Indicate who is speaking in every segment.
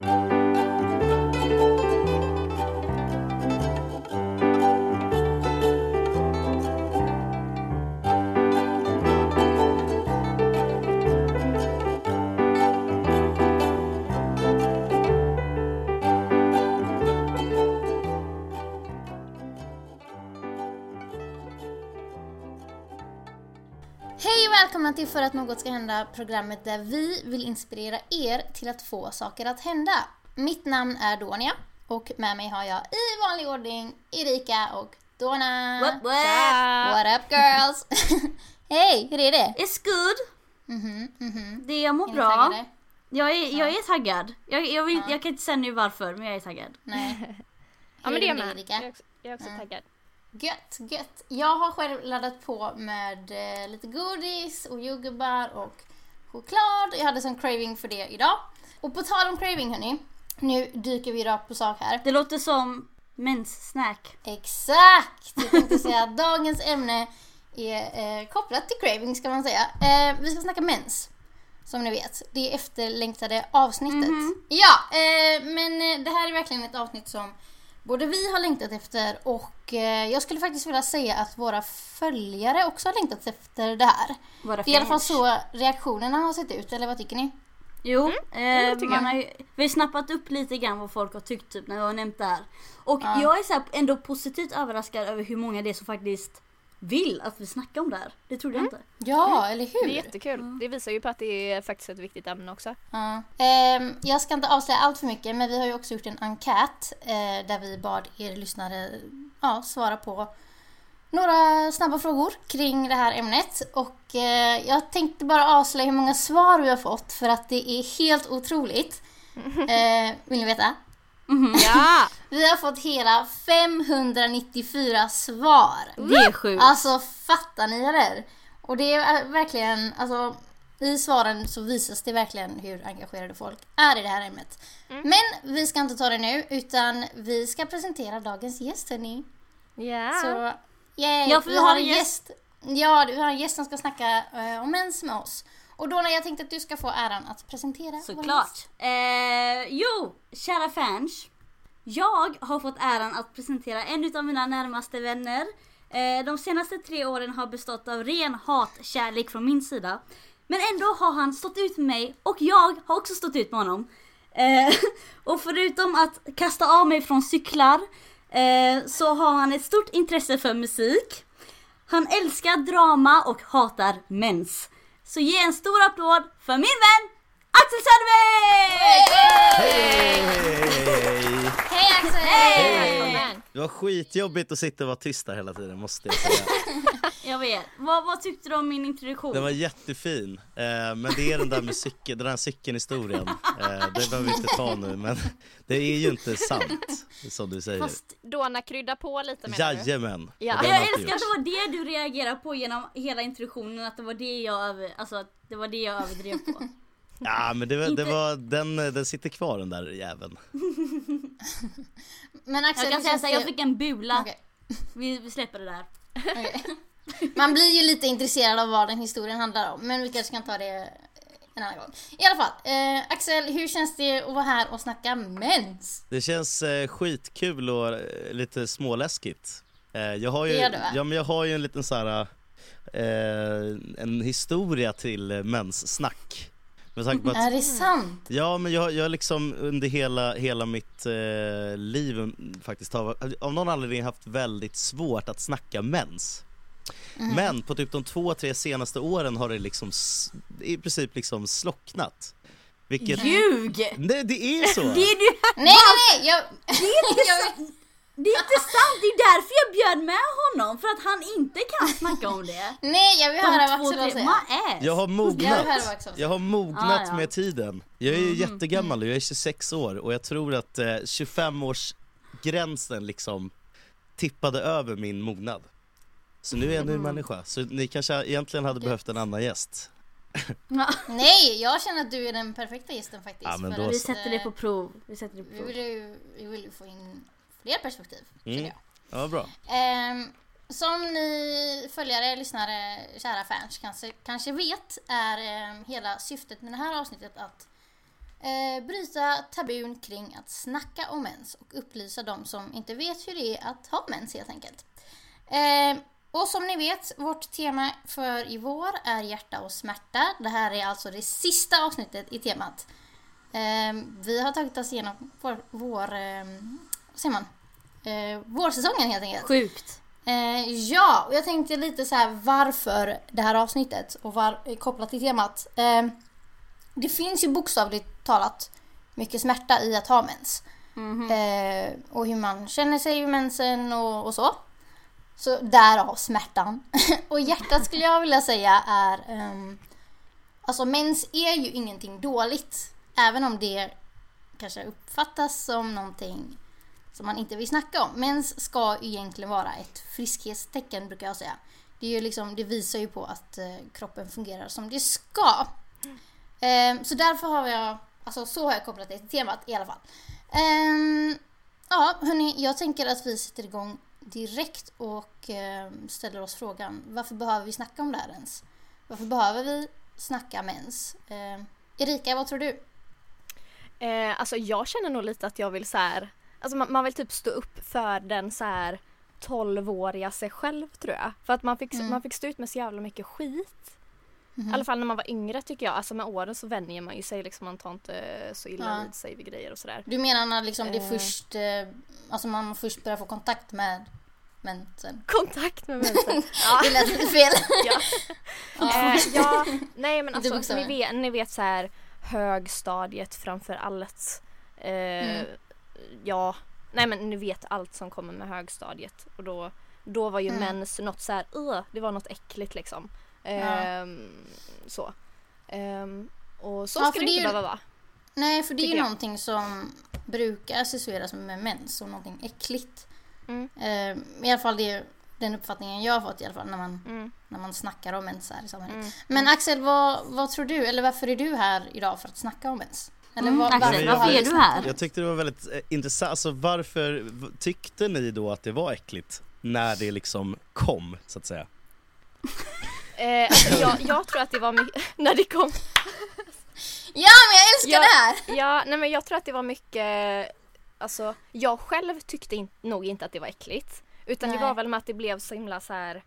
Speaker 1: Hej till För att något ska hända, programmet där vi vill inspirera er till att få saker att hända. Mitt namn är Donia och med mig har jag i vanlig ordning Erika och Dona.
Speaker 2: What, what?
Speaker 1: What up girls? Hej, hur är det?
Speaker 2: It's good.
Speaker 1: Mhm, mhm.
Speaker 2: Det jag mår
Speaker 1: Är
Speaker 2: bra. Jag är, jag är taggad. Jag, jag, vill, jag kan inte säga nu varför, men jag är taggad.
Speaker 1: Nej.
Speaker 3: Ja men det är
Speaker 1: med
Speaker 3: med. Jag är också, jag är också
Speaker 1: Mm.
Speaker 3: taggad.
Speaker 1: Gött, gött. Jag har själv laddat på med eh, lite godis och jordgubbar och choklad. Jag hade sån craving för det idag. Och på tal om craving hörni, nu dyker vi rakt på sak här.
Speaker 2: Det låter som menssnack.
Speaker 1: Exakt! Jag tänkte säga att dagens ämne är eh, kopplat till craving ska man säga. Eh, vi ska snacka mens. Som ni vet, det efterlängtade avsnittet. Ja, eh, men eh, det här är verkligen ett avsnitt som både vi har längtat efter och eh, jag skulle faktiskt vilja säga att våra följare också har längtat efter det här.
Speaker 2: Våra
Speaker 1: Det är i alla fall så reaktionerna har sett ut, eller vad tycker ni?
Speaker 2: Jo,
Speaker 3: det
Speaker 2: eh, man har ju, vi har snappat upp lite grann vad folk har tyckt typ när jag har nämnt det här. Och
Speaker 1: Ja.
Speaker 2: jag är så här ändå positivt överraskad över hur många det är som faktiskt vill att vi snackar om det här. Det trodde jag inte.
Speaker 1: Ja, eller hur?
Speaker 3: Det är jättekul. Det visar ju på att det är faktiskt ett viktigt ämne också.
Speaker 1: Ja. Ehm, jag ska inte avslöja allt för mycket men vi har ju också gjort en enkät eh, där vi bad er lyssnare ja, svara på några snabba frågor kring det här ämnet. Och eh, jag tänkte bara avslöja hur många svar vi har fått för att det är helt otroligt. Eh, vill ni veta?
Speaker 3: Ja!
Speaker 1: Vi har fått hela 594 svar.
Speaker 2: Det är sjukt.
Speaker 1: Alltså fattar ni eller? Och det är verkligen, alltså i svaren så visas det verkligen hur engagerade folk är i det här ämnet. Men vi ska inte ta det nu utan vi ska presentera dagens gäst hörni. Så yay,
Speaker 2: Ja, för vi har en gäst.
Speaker 1: Ja, vi har en gäst som ska snacka eh, om mens med oss. Och Donna, jag tänkte att du ska få äran att presentera
Speaker 2: Såklart. Eh, jo, kära fans. Jag har fått äran att presentera en av mina närmaste vänner. Eh, de senaste tre åren har bestått av ren hatkärlek från min sida. Men ändå har han stått ut med mig och jag har också stått ut med honom. Eh, och förutom att kasta av mig från cyklar eh, så har han ett stort intresse för musik. Han älskar drama och hatar mens. Så ge en stor applåd för min vän Axel Söderberg!
Speaker 4: Hej!
Speaker 1: Hej Axel!
Speaker 3: Välkommen.
Speaker 4: Det var skitjobbigt att sitta och vara tyst där hela tiden måste jag säga.
Speaker 2: Jag vet. Vad, vad tyckte du om min introduktion?
Speaker 4: Den var jättefin, eh, men det är den där med cykeln, den här cykelhistorien. Eh, det behöver vi inte ta nu men det är ju inte sant som du säger.
Speaker 2: Fast
Speaker 3: Dona krydda på lite menar du?
Speaker 4: Jajamän!
Speaker 3: Ja.
Speaker 2: Jag älskar att det var det du reagerade på genom hela introduktionen, att det var det jag, över, alltså, det var det jag överdrev på.
Speaker 4: Ja men det, var, det var, den, den sitter kvar den där jäveln.
Speaker 1: Men Axel,
Speaker 2: Jag kan säga såhär, jag fick en bula.
Speaker 1: Okej.
Speaker 2: Vi, vi släpper det där.
Speaker 1: Okej. Man blir ju lite intresserad av vad den historien handlar om, men vi kanske kan ta det en annan gång. I alla fall, eh, Axel, hur känns det att vara här och snacka mens?
Speaker 4: Det känns eh, skitkul och eh, lite småläskigt. Eh, jag har ju,
Speaker 1: Det gör det,
Speaker 4: ja, men jag har ju en liten så här eh, en historia till eh, menssnack. Med tanke på att
Speaker 1: Är det sant?
Speaker 4: Ja men jag, jag liksom under hela, hela mitt eh, liv mm, faktiskt har av någon anledning haft väldigt svårt att snacka mens.
Speaker 1: Mhm.
Speaker 4: Men på typ de två, tre senaste åren har det liksom i princip liksom slocknat. Vilket...
Speaker 2: Ljug!
Speaker 4: Nej det är så!
Speaker 2: Det är, du,
Speaker 1: Nej, nej, nej! Jag, jag,
Speaker 2: det är inte sant, det är därför jag bjöd med honom, för att han inte kan snacka om det.
Speaker 1: nej, jag vill höra vad Axel
Speaker 2: ass.
Speaker 4: Jag har mognat. Jag har mognat
Speaker 2: Ah, ja.
Speaker 4: med tiden. Jag är ju jättegammal, jag är 26 år och jag tror att eh, 25 års gränsen liksom tippade över min mognad. Så nu är jag en ny människa, så ni kanske egentligen hade behövt en annan gäst.
Speaker 1: Nej, jag känner att du är den perfekta gästen faktiskt.
Speaker 4: Ja, men
Speaker 1: för
Speaker 4: då
Speaker 1: att,
Speaker 2: vi sätter det på
Speaker 1: eh,
Speaker 2: prov. Vi sätter det på
Speaker 1: Vi
Speaker 2: prov.
Speaker 1: vill ju, vi vill ju få in fler perspektiv,
Speaker 4: Mm.
Speaker 1: jag.
Speaker 4: Ja, bra.
Speaker 1: Ehm, som ni följare, lyssnare, kära fans kanske, kanske vet är ehm, hela syftet med det här avsnittet att eh, bryta tabun kring att snacka om mens och upplysa de som inte vet hur det är att ha mens helt enkelt. Eh, och som ni vet, vårt tema för i vår är hjärta och smärta. Det här är alltså det sista avsnittet i temat. Eh, vi har tagit oss igenom vår, vår eh, vad säger man? Eh, vårsäsongen helt enkelt.
Speaker 2: Sjukt.
Speaker 1: Eh, ja, och jag tänkte lite så här varför det här avsnittet och var, eh, kopplat till temat. Eh, det finns ju bokstavligt talat mycket smärta i att ha mens. Eh, och hur man känner sig vid mensen och, och så. Så därav smärtan. och hjärtat skulle jag vilja säga är... ehm, alltså mens är ju ingenting dåligt. Även om det kanske uppfattas som någonting som man inte vill snacka om. Mens ska egentligen vara ett friskhetstecken brukar jag säga. Det, är ju liksom, det visar ju på att eh, kroppen fungerar som det ska. Ehm, så därför har jag, alltså så har jag kopplat det till temat i alla fall. Ehm, ja, hörni, jag tänker att vi sätter igång direkt och ehm, ställer oss frågan varför behöver vi snacka om det här ens? Varför behöver vi snacka mens? Ehm, Erika, vad tror du?
Speaker 3: Eh, alltså jag känner nog lite att jag vill så här, alltså man, man vill typ stå upp för den så här 12-åriga sig själv tror jag. För att man fick,
Speaker 1: Mm.
Speaker 3: man fick stå ut med så jävla mycket skit.
Speaker 1: Mhm.
Speaker 3: I alla fall när man var yngre tycker jag. Alltså med åren så vänjer man ju sig liksom. Man tar inte så illa
Speaker 1: Ja.
Speaker 3: vid sig vid grejer och sådär.
Speaker 1: Du menar när liksom det
Speaker 3: Eh.
Speaker 1: först, eh, alltså man först börjar få kontakt med mensen?
Speaker 3: Kontakt med mensen.
Speaker 1: Det lät lite fel.
Speaker 3: ja. Eh, ja, nej men alltså ni vet, ni vet så här högstadiet framför allt. Eh,
Speaker 1: Mm.
Speaker 3: Ja, nej men ni vet allt som kommer med högstadiet och då, då var ju
Speaker 1: Mm.
Speaker 3: mens något så här, "Ugh", det var något äckligt liksom. Ehm, Så. Ehm, och så
Speaker 1: Ja,
Speaker 3: ska det inte
Speaker 1: ju-
Speaker 3: behöva vara.
Speaker 1: Nej, för det är ju
Speaker 3: jag.
Speaker 1: någonting som brukar associeras med mens som någonting äckligt.
Speaker 3: Mm.
Speaker 1: Eh, I alla fall det är den uppfattningen jag har fått i alla fall när man,
Speaker 3: Mm.
Speaker 1: när man snackar om mens här i samhället.
Speaker 3: Mm.
Speaker 1: Men Axel, vad, vad tror du? Eller varför är du här idag för att snacka om mens? Eller
Speaker 2: Mm, Axel,
Speaker 1: varför
Speaker 4: varför
Speaker 1: har
Speaker 4: är
Speaker 2: du här?
Speaker 4: Jag tyckte det var väldigt eh, intressant, alltså varför tyckte ni då att det var äckligt? När det liksom kom, så att säga.
Speaker 3: Eh, alltså, jag, jag tror att det var mycket, när det kom
Speaker 1: Ja, men jag älskar
Speaker 3: Ja.
Speaker 1: det här!
Speaker 3: Ja, nej men jag tror att det var mycket, alltså jag själv tyckte in, nog inte att det var äckligt. Utan
Speaker 1: Nej.
Speaker 3: det var väl med att det blev så himla så här.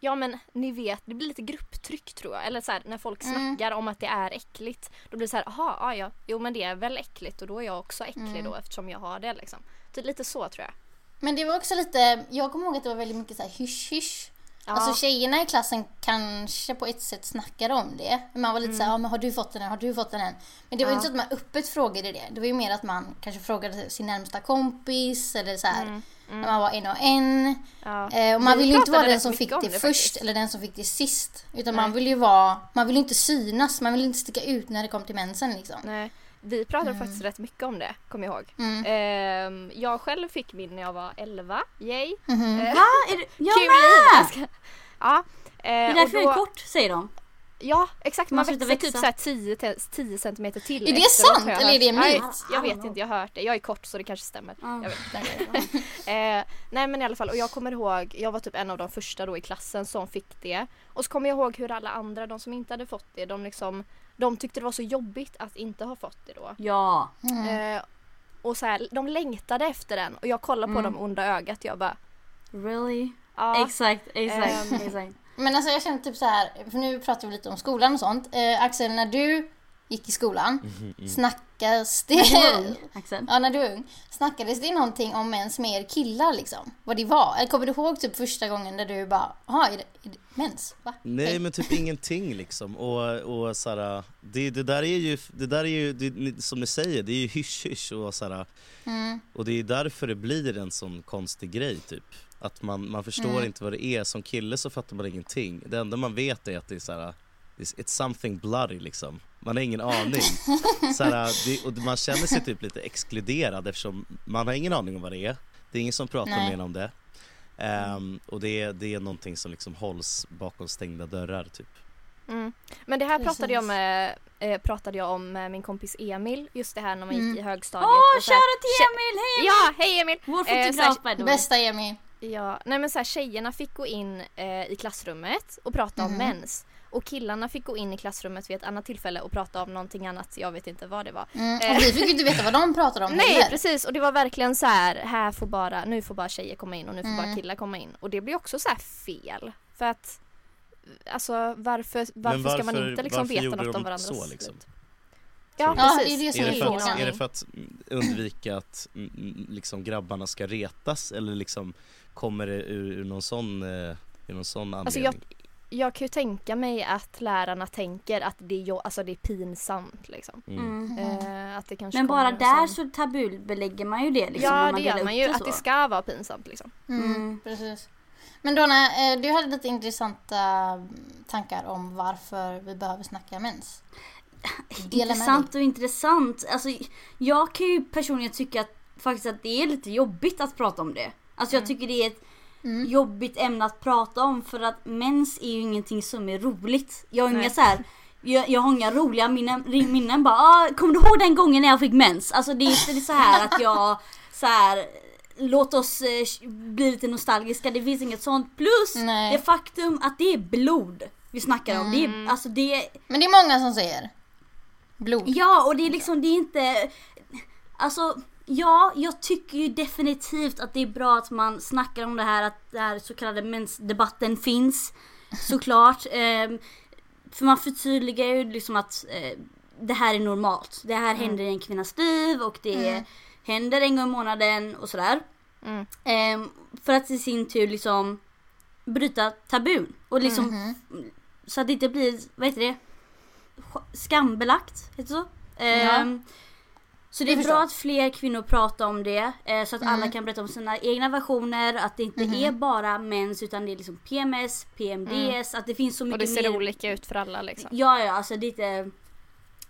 Speaker 3: Ja men ni vet, det blir lite grupptryck tror jag. Eller så här, när folk
Speaker 1: Mm.
Speaker 3: snackar om att det är äckligt. Då blir det så här, aha, ja, ja, jo men det är väl äckligt och då är jag också äcklig
Speaker 1: Mm.
Speaker 3: då eftersom jag har det liksom. Så lite så tror jag.
Speaker 1: Men det var också lite, jag kommer ihåg att det var väldigt mycket så här hysch-hysch.
Speaker 3: Ja.
Speaker 1: Alltså tjejerna i klassen kanske på ett sätt snackade om det. Man var lite så här, ja, men har du fått den än? Har du fått den än? Men det var
Speaker 3: Mm. Ja.
Speaker 1: inte så att man öppet frågade det. Det var ju mer att man kanske frågade sin närmsta kompis eller så här.
Speaker 3: Mm, mm.
Speaker 1: När man var en och en.
Speaker 3: Ja.
Speaker 1: Eh, och man
Speaker 3: Vi
Speaker 1: vill ju inte vara den som fick det,
Speaker 3: det
Speaker 1: först
Speaker 3: faktiskt.
Speaker 1: eller den som fick det sist. Utan
Speaker 3: Nej.
Speaker 1: man vill ju vara, man vill inte synas, man vill inte sticka ut när det kom till mensen liksom.
Speaker 3: Nej, vi pratade
Speaker 1: Mm.
Speaker 3: faktiskt rätt mycket om det, kommer jag ihåg.
Speaker 1: Mm.
Speaker 3: Ehm, jag själv fick min när jag var 11, yay.
Speaker 1: Mhm.
Speaker 3: Eh,
Speaker 2: Va? Är du, jag
Speaker 3: Kul
Speaker 2: med!
Speaker 3: ska- Ja.
Speaker 2: Det är därför
Speaker 3: då,
Speaker 2: är kort säger de.
Speaker 3: Ja exakt, man,
Speaker 2: Man
Speaker 3: växer typ
Speaker 2: växa.
Speaker 3: såhär 10, te- 10 centimeter till
Speaker 1: Är det sant, eller är det en myt?
Speaker 3: Jag vet inte, jag har hört det. Jag är kort så det kanske stämmer.
Speaker 2: Ja.
Speaker 3: Jag vet inte. eh, nej men i alla fall, och jag kommer ihåg, jag var typ en av de första då i klassen som fick det. Och så kommer jag ihåg hur alla andra, de som inte hade fått det, de liksom de tyckte det var så jobbigt att inte ha fått det då.
Speaker 2: Ja.
Speaker 1: Mm.
Speaker 3: Eh, och så här, de längtade efter den och jag kollade på
Speaker 2: Mm.
Speaker 3: dem onda ögat jag bara
Speaker 2: Really?
Speaker 3: ja.
Speaker 2: Exakt, exakt,
Speaker 3: Ehm.
Speaker 2: exakt.
Speaker 1: Men alltså jag känner typ så här, för nu pratar vi lite om skolan och sånt. Eh, Axel, när du gick i skolan,
Speaker 4: Mm.
Speaker 1: snackas
Speaker 2: Du var
Speaker 1: det...
Speaker 2: ung, Axel.
Speaker 1: Ja, när du var ung. Snackades det någonting om mens med er killar liksom? Vad det var? Eller kommer du ihåg typ första gången där du bara, jaha, är det, är det mens? Va?
Speaker 4: Nej men typ ingenting liksom och, och såhär, det, det där är ju, det där är ju det, som ni säger, det är ju hysch-hysch och såhär,
Speaker 1: Mm.
Speaker 4: och det är därför det blir en sån konstig grej typ. Att man, man förstår
Speaker 1: Mm.
Speaker 4: inte vad det är, som kille så fattar man ingenting. Det enda man vet är att det är såhär, it's, it's something bloody liksom. Man har ingen aning. såhär, det, och man känner sig typ lite exkluderad eftersom man har ingen aning om vad det är. Det är ingen som pratar
Speaker 1: Nej.
Speaker 4: med en om det. Ehm, och det är, det är någonting som liksom hålls bakom stängda dörrar typ.
Speaker 3: Mm. Men det här pratade jag, med, eh, pratade jag om med min kompis Emil, just det här när man gick
Speaker 1: Mm.
Speaker 3: i högstadiet.
Speaker 2: Åh,
Speaker 3: så här-
Speaker 2: shoutout till Emil! Hej!
Speaker 3: Ja, hej Emil!
Speaker 2: Vår
Speaker 3: Eh, så här-
Speaker 2: fotograf way.
Speaker 1: Bästa Emil.
Speaker 3: Ja, nej men så här, tjejerna fick gå in eh, i klassrummet och prata
Speaker 1: Mhm.
Speaker 3: om mens. och killarna fick gå in i klassrummet vid ett annat tillfälle och prata om någonting annat, jag vet inte vad det var.
Speaker 1: Mm. Och vi fick ju inte veta vad de pratade om
Speaker 3: Nej
Speaker 1: heller.
Speaker 3: precis och det var verkligen så här, här får bara, nu får bara tjejer komma in och nu får
Speaker 1: Mm.
Speaker 3: bara killar komma in. Och det blir också så här fel. För att Alltså varför, varför, ska man
Speaker 4: varför-
Speaker 3: inte liksom
Speaker 4: varför
Speaker 3: veta något
Speaker 4: de
Speaker 3: om varandras
Speaker 4: så, liksom?
Speaker 3: liv? Ja
Speaker 1: Ja,
Speaker 3: precis.
Speaker 1: det är det
Speaker 4: Är det, för att, är det för att mm, undvika att mm, mm, liksom grabbarna ska retas eller liksom kommer det ur, ur någon sån, eh, ur någon sån anledning?
Speaker 3: Alltså jag, jag kan ju tänka mig att lärarna tänker att det är, jo- alltså det är pinsamt liksom.
Speaker 4: Mm.
Speaker 3: Eh, att det kanske
Speaker 2: Men bara där
Speaker 3: sån-
Speaker 2: så tabubelägger man ju det liksom.
Speaker 3: Ja det gör man ju, att
Speaker 2: så.
Speaker 3: det ska vara pinsamt liksom.
Speaker 1: Mm,
Speaker 2: Mm.
Speaker 1: Precis. Men Donna, eh, du hade lite intressanta mm, tankar om varför vi behöver snacka mens. Dela
Speaker 2: Intressant och intressant. Alltså, jag kan ju personligen tycka att, faktiskt att det är lite jobbigt att prata om det. Alltså jag tycker det är ett
Speaker 1: Mm.
Speaker 2: jobbigt ämne att prata om för att mens är ju ingenting som är roligt. Jag har inga så här. Jag, jag har inga roliga minnen, minnen bara ah, kommer du ihåg den gången när jag fick mens? Alltså det är inte så här att jag så här låt oss eh, bli lite nostalgiska, det finns inget sånt. Plus
Speaker 1: Nej.
Speaker 2: det faktum att det är blod vi snackar om. Det är, alltså det är,
Speaker 1: Men det är många som säger blod.
Speaker 2: Ja, och det är liksom, det är inte... Alltså, ja, jag tycker ju definitivt att det är bra att man snackar om det här, att den här så kallade mensdebatten finns. Såklart. Ehm, för man förtydligar ju liksom att eh, det här är normalt. Det här händer i en kvinnas liv och det händer en gång i månaden och sådär.
Speaker 3: Mm.
Speaker 2: Ehm, för att i sin tur liksom bryta tabun. Och liksom
Speaker 1: Mhm.
Speaker 2: så att det inte blir, vad heter det? Skambelagt, heter det så? Ehm, Så det är
Speaker 1: Jag
Speaker 2: bra att fler kvinnor pratar om det eh, så att
Speaker 1: Mm.
Speaker 2: alla kan berätta om sina egna versioner, att det inte
Speaker 1: Mhm.
Speaker 2: är bara mens utan det är liksom PMS, PMDS, att det finns så
Speaker 3: Och
Speaker 2: mycket
Speaker 3: det ser
Speaker 2: mer.
Speaker 3: olika ut för alla liksom.
Speaker 2: Ja, ja, alltså det är inte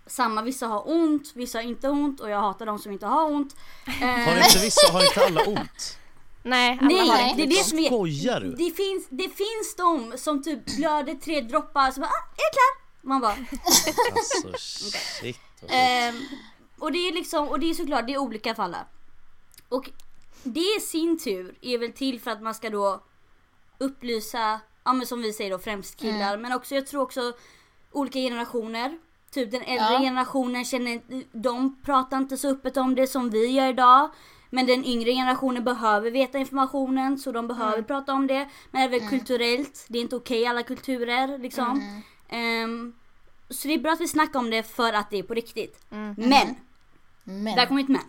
Speaker 2: samma. Vissa har ont, vissa har inte ont och jag hatar de som inte har ont. Eh,
Speaker 4: Har inte vissa, har inte alla ont?
Speaker 3: Nej, alla
Speaker 2: Nej,
Speaker 3: har inte
Speaker 2: det är det som är...
Speaker 4: Skojar du?
Speaker 2: Det finns, det finns de som typ blöder tre droppar så bara ah, jag är klar. Man bara
Speaker 4: Alltså shit. vad sjukt.
Speaker 2: Och det är liksom, och det är såklart, det är olika för alla. Och det i sin tur är väl till för att man ska då upplysa, ja men som vi säger då främst killar, men också jag tror också olika generationer. Typ den äldre
Speaker 1: Ja.
Speaker 2: generationen känner, de pratar inte så öppet om det som vi gör idag. Men den yngre generationen behöver veta informationen så de behöver prata om det. Men även kulturellt, det är inte okej i alla kulturer liksom. Ehm, så det är bra att vi snackar om det för att det är på riktigt. Men,
Speaker 1: Men.
Speaker 2: där kommer ett men.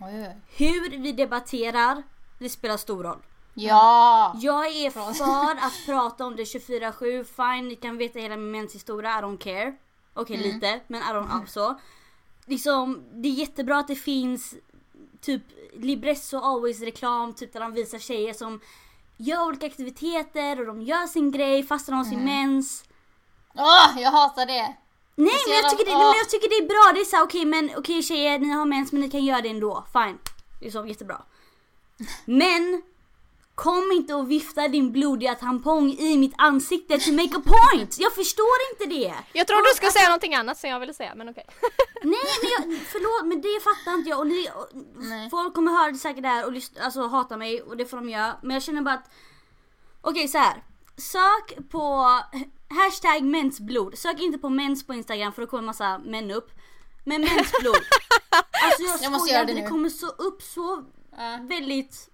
Speaker 1: Oj, oj, oj.
Speaker 2: Hur vi debatterar, det spelar stor roll.
Speaker 1: Ja!
Speaker 2: Jag är för att prata om det 24-7, fine ni kan veta hela min menshistoria, I don't care. Okej lite, men I don't alltså. Liksom, det är jättebra att det finns typ Libresso always reklam, typ där de visar tjejer som gör olika aktiviteter och de gör sin grej fast de har sin mens.
Speaker 1: Åh, jag hatar det.
Speaker 2: Nej
Speaker 1: så
Speaker 2: men jag, tycker det, men jag tycker det är bra, det är såhär okej men okej tjejer ni har mens men ni kan göra det ändå, fine. Det är så jättebra. Men kom inte och vifta din blodiga tampong i mitt ansikte to make a point! Jag förstår inte det!
Speaker 3: Jag tror du skulle säga någonting annat som jag ville säga men okej.
Speaker 2: Nej men jag, förlåt men det fattar inte jag och, ni, och folk kommer höra det säkert där och lyssna, alltså hata mig och det får de göra. Men jag känner bara att Okej så här. Sök på hashtag mensblod. Sök inte på mens på instagram för då kommer massa män upp. Men mensblod. alltså jag,
Speaker 1: Jag måste göra det
Speaker 2: det kommer så upp så
Speaker 1: Ja.
Speaker 2: väldigt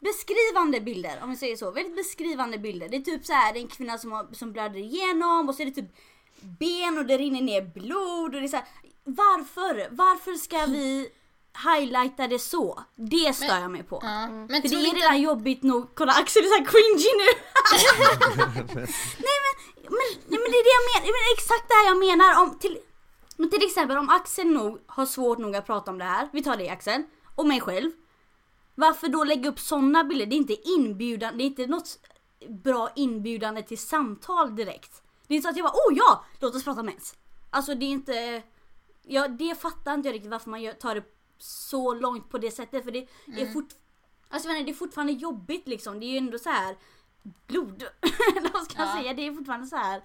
Speaker 2: beskrivande bilder om vi säger så. Väldigt beskrivande bilder. Det är typ så här en kvinna som, har, som blöder igenom och så är det typ ben och det rinner ner blod och det är så här, Varför? Varför ska vi highlighta det så? Det stör jag mig på.
Speaker 1: Ja. Men
Speaker 2: För det är
Speaker 1: du inte...
Speaker 2: redan jobbigt nog. Kolla Axel är så här cringy nu. nej, men, men, nej men det är det jag menar. Men exakt det här jag menar. Om, till, men till exempel om Axel nog har svårt nog att prata om det här. Vi tar det Axel. Och mig själv. Varför då lägga upp sådana bilder? Det är inte inbjudande. Det är inte något bra inbjudande till samtal direkt. Det är inte så att jag bara oh ja, låt oss prata mens. Alltså det är inte. Ja, det fattar inte jag riktigt varför man gör, tar det så långt på det sättet. För det är fort, Alltså menar, det är fortfarande jobbigt liksom. Det är ju ändå så här blod. Vad ska jag
Speaker 1: Ja.
Speaker 2: säga? Det är fortfarande så här.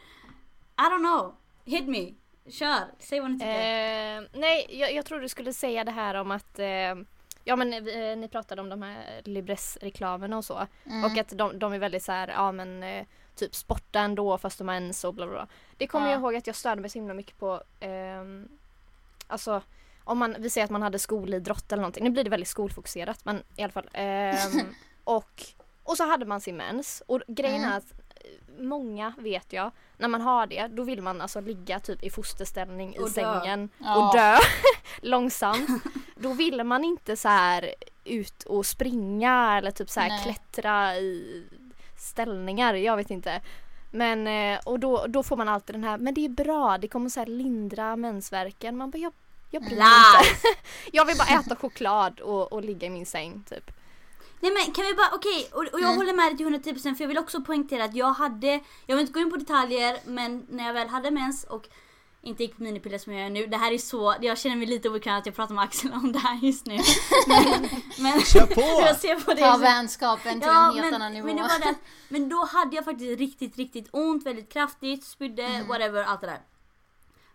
Speaker 2: I don't know. Hit me. Kör. Säg vad ni tycker.
Speaker 3: Eh, nej, jag, jag tror du skulle säga det här om att eh, Ja men eh, ni pratade om de här Libres-reklamerna och så.
Speaker 1: Mm.
Speaker 3: Och att de, de är väldigt så här, ja men eh, typ sporta ändå fast de har ens och bla bla bla. Det kommer
Speaker 1: Ja.
Speaker 3: jag ihåg att jag störde mig så himla mycket på. ehm, alltså om man, vi säger att man hade skolidrott eller någonting. Nu blir det väldigt skolfokuserat men i alla fall. ehm, och, och så hade man sin mens och grejen
Speaker 1: Mm.
Speaker 3: är att eh, många vet jag, när man har det då vill man alltså ligga typ i fosterställning
Speaker 2: Och
Speaker 3: i
Speaker 2: dö.
Speaker 3: sängen
Speaker 1: Ja.
Speaker 3: och dö långsamt. Då vill man inte så här ut och springa eller typ så här
Speaker 1: Nej.
Speaker 3: klättra i ställningar, jag vet inte. Men eh, och då, då får man alltid den här, men det är bra, det kommer så lindra mensvärken. Man bara, jag, jag bryr mig inte. Jag vill bara äta choklad och, och ligga i min säng typ.
Speaker 2: Nej men kan vi bara, okej, och, och jag
Speaker 1: Mm.
Speaker 2: håller med dig till 110% för jag vill också poängtera att jag hade, jag vill inte gå in på detaljer men när jag väl hade mens och inte gick på minipiller som jag gör nu. Det här är så, jag känner mig lite obekväm att jag pratar med Axel om det här just nu. Men, men
Speaker 4: Kör på!
Speaker 2: jag ser på det
Speaker 1: Ta vänskapen till
Speaker 2: Ja,
Speaker 1: en helt
Speaker 2: men,
Speaker 1: annan nivå.
Speaker 2: men, det var det, men då hade jag faktiskt riktigt, riktigt ont, väldigt kraftigt, spydde,
Speaker 1: Mm.
Speaker 2: whatever, allt det där.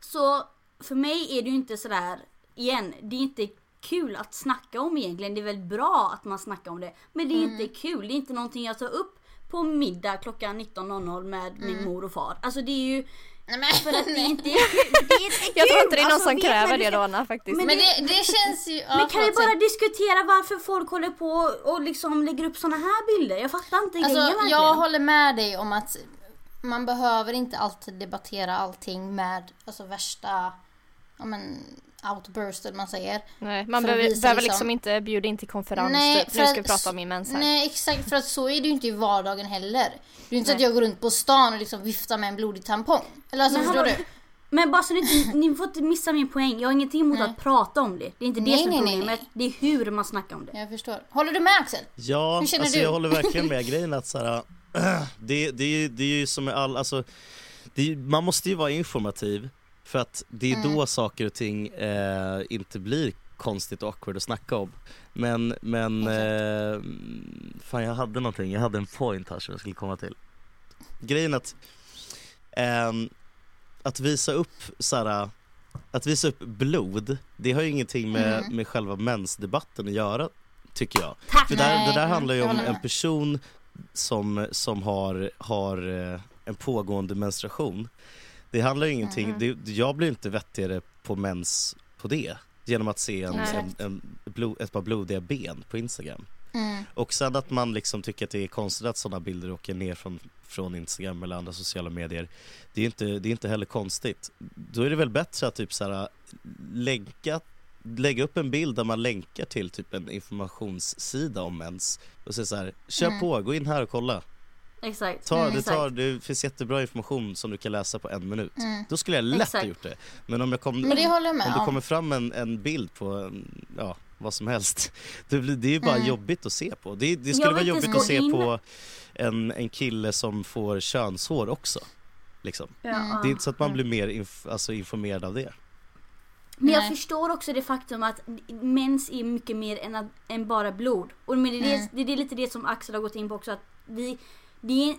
Speaker 2: Så för mig är det ju inte sådär, igen, det är inte kul att snacka om egentligen. Det är väldigt bra att man snackar om det. Men det är
Speaker 1: Mm.
Speaker 2: inte kul, det är inte någonting jag tar upp på middag klockan 19.00 med min mor och far. Alltså det är ju
Speaker 1: Nej, men,
Speaker 2: för att det inte är kul. Det är inte kul.
Speaker 3: Jag tror inte det är någon
Speaker 2: Alltså,
Speaker 3: som kräver det då Anna faktiskt.
Speaker 2: Men
Speaker 1: Men det, det känns ju... Ja,
Speaker 2: men kan vi bara diskutera varför folk håller på och liksom lägger upp såna här bilder? Jag fattar inte
Speaker 1: Alltså,
Speaker 2: grejen verkligen.
Speaker 1: jag håller med dig om att man behöver inte alltid debattera allting med alltså, värsta ja, men, outbursted man säger.
Speaker 3: Nej, man behöver, behöver
Speaker 1: liksom-
Speaker 3: liksom inte bjuda in till konferens
Speaker 1: Nej,
Speaker 3: typ.
Speaker 1: för
Speaker 3: Nu ska vi
Speaker 1: att-
Speaker 3: prata om min mens här.
Speaker 1: Nej exakt, för att så är det ju inte i vardagen heller. Det är ju inte så att
Speaker 3: Nej.
Speaker 1: jag går runt på stan och liksom viftar med en blodig tampong. Eller alltså
Speaker 2: Men
Speaker 1: förstår
Speaker 2: hallå,
Speaker 1: du?
Speaker 2: Men bara så ni, inte- ni får inte missa min poäng. Jag har ingenting emot
Speaker 1: Nej.
Speaker 2: att prata om det. Det är inte det
Speaker 1: Nej,
Speaker 2: som är
Speaker 1: nej, nej,
Speaker 2: problemet. Det är hur man snackar om det.
Speaker 1: Jag förstår. Håller du med Axel?
Speaker 4: Ja,
Speaker 1: Hur känner
Speaker 4: alltså
Speaker 1: du?
Speaker 4: jag håller verkligen med grejen att så här, det, det, är ju, det är ju som med all, alltså, det man måste ju vara informativ för att det är
Speaker 1: Mm.
Speaker 4: då saker och ting eh, inte blir konstigt och awkward att snacka om. Men, men, eh, fan jag hade någonting, jag hade en point här som jag skulle komma till. Grejen att, ehm, att visa upp så här, att visa upp blod, det har ju ingenting med,
Speaker 1: Mm.
Speaker 4: med själva mensdebatten att göra, tycker jag.
Speaker 2: Tack!
Speaker 4: För där, det där handlar ju om en person som, som har, har eh, en pågående menstruation. Det handlar ju ingenting,
Speaker 1: Mm.
Speaker 4: det, jag blir inte vettigare på mens på det genom att se en, en, en blod, ett par blodiga ben på Instagram.
Speaker 1: Mm.
Speaker 4: Och sen att man liksom tycker att det är konstigt att sådana bilder åker ner från, från Instagram eller andra sociala medier. Det är inte, det är inte heller konstigt. Då är det väl bättre att typ så här, länka, lägga upp en bild där man länkar till typ en informationssida om mens och säga så här, kör
Speaker 1: Mm.
Speaker 4: på, gå in här och kolla.
Speaker 2: Exakt.
Speaker 4: Ta,
Speaker 1: Mm,
Speaker 4: det,
Speaker 2: exakt.
Speaker 4: tar, det finns jättebra information som du kan läsa på en minut.
Speaker 1: Mm.
Speaker 4: Då skulle jag lätt
Speaker 2: Exakt.
Speaker 4: ha gjort det. Men om jag kom,
Speaker 1: Men det håller jag med
Speaker 4: om det
Speaker 1: om.
Speaker 4: kommer fram en, en bild på en, ja, vad som helst. Det, blir, det är ju bara
Speaker 1: Mm.
Speaker 4: jobbigt att se på. Det, det skulle vara jobbigt att se
Speaker 2: in-
Speaker 4: på en, en kille som får könshår också. Liksom.
Speaker 2: Ja.
Speaker 1: Mm.
Speaker 4: Det är inte så att man blir mer inf, alltså informerad av det.
Speaker 2: Men jag
Speaker 1: Nej.
Speaker 2: förstår också det faktum att mens är mycket mer än, att, än bara blod. Och men det, är
Speaker 1: Mm.
Speaker 2: det, det är lite det som Axel har gått in på också. Att vi, det är,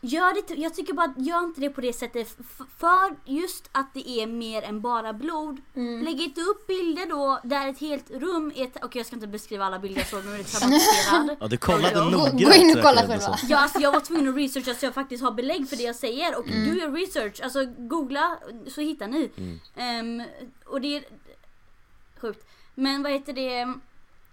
Speaker 2: gör det, jag tycker bara gör inte det på det sättet. För just att det är mer än bara blod.
Speaker 1: Mm.
Speaker 2: Lägg inte upp bilder då där ett helt rum är... Okej jag ska inte beskriva alla bilder såg, nu är det traumatiserad.
Speaker 4: Ja, du kollade noggrant.
Speaker 1: gå in och kolla själva.
Speaker 4: som.
Speaker 2: Ja, alltså jag var tvungen att researcha så jag faktiskt har belägg för det jag säger och
Speaker 1: Mm.
Speaker 2: du gör research, alltså googla så hittar ni.
Speaker 4: Mm.
Speaker 2: Ehm, och det är sjukt. Men vad heter det?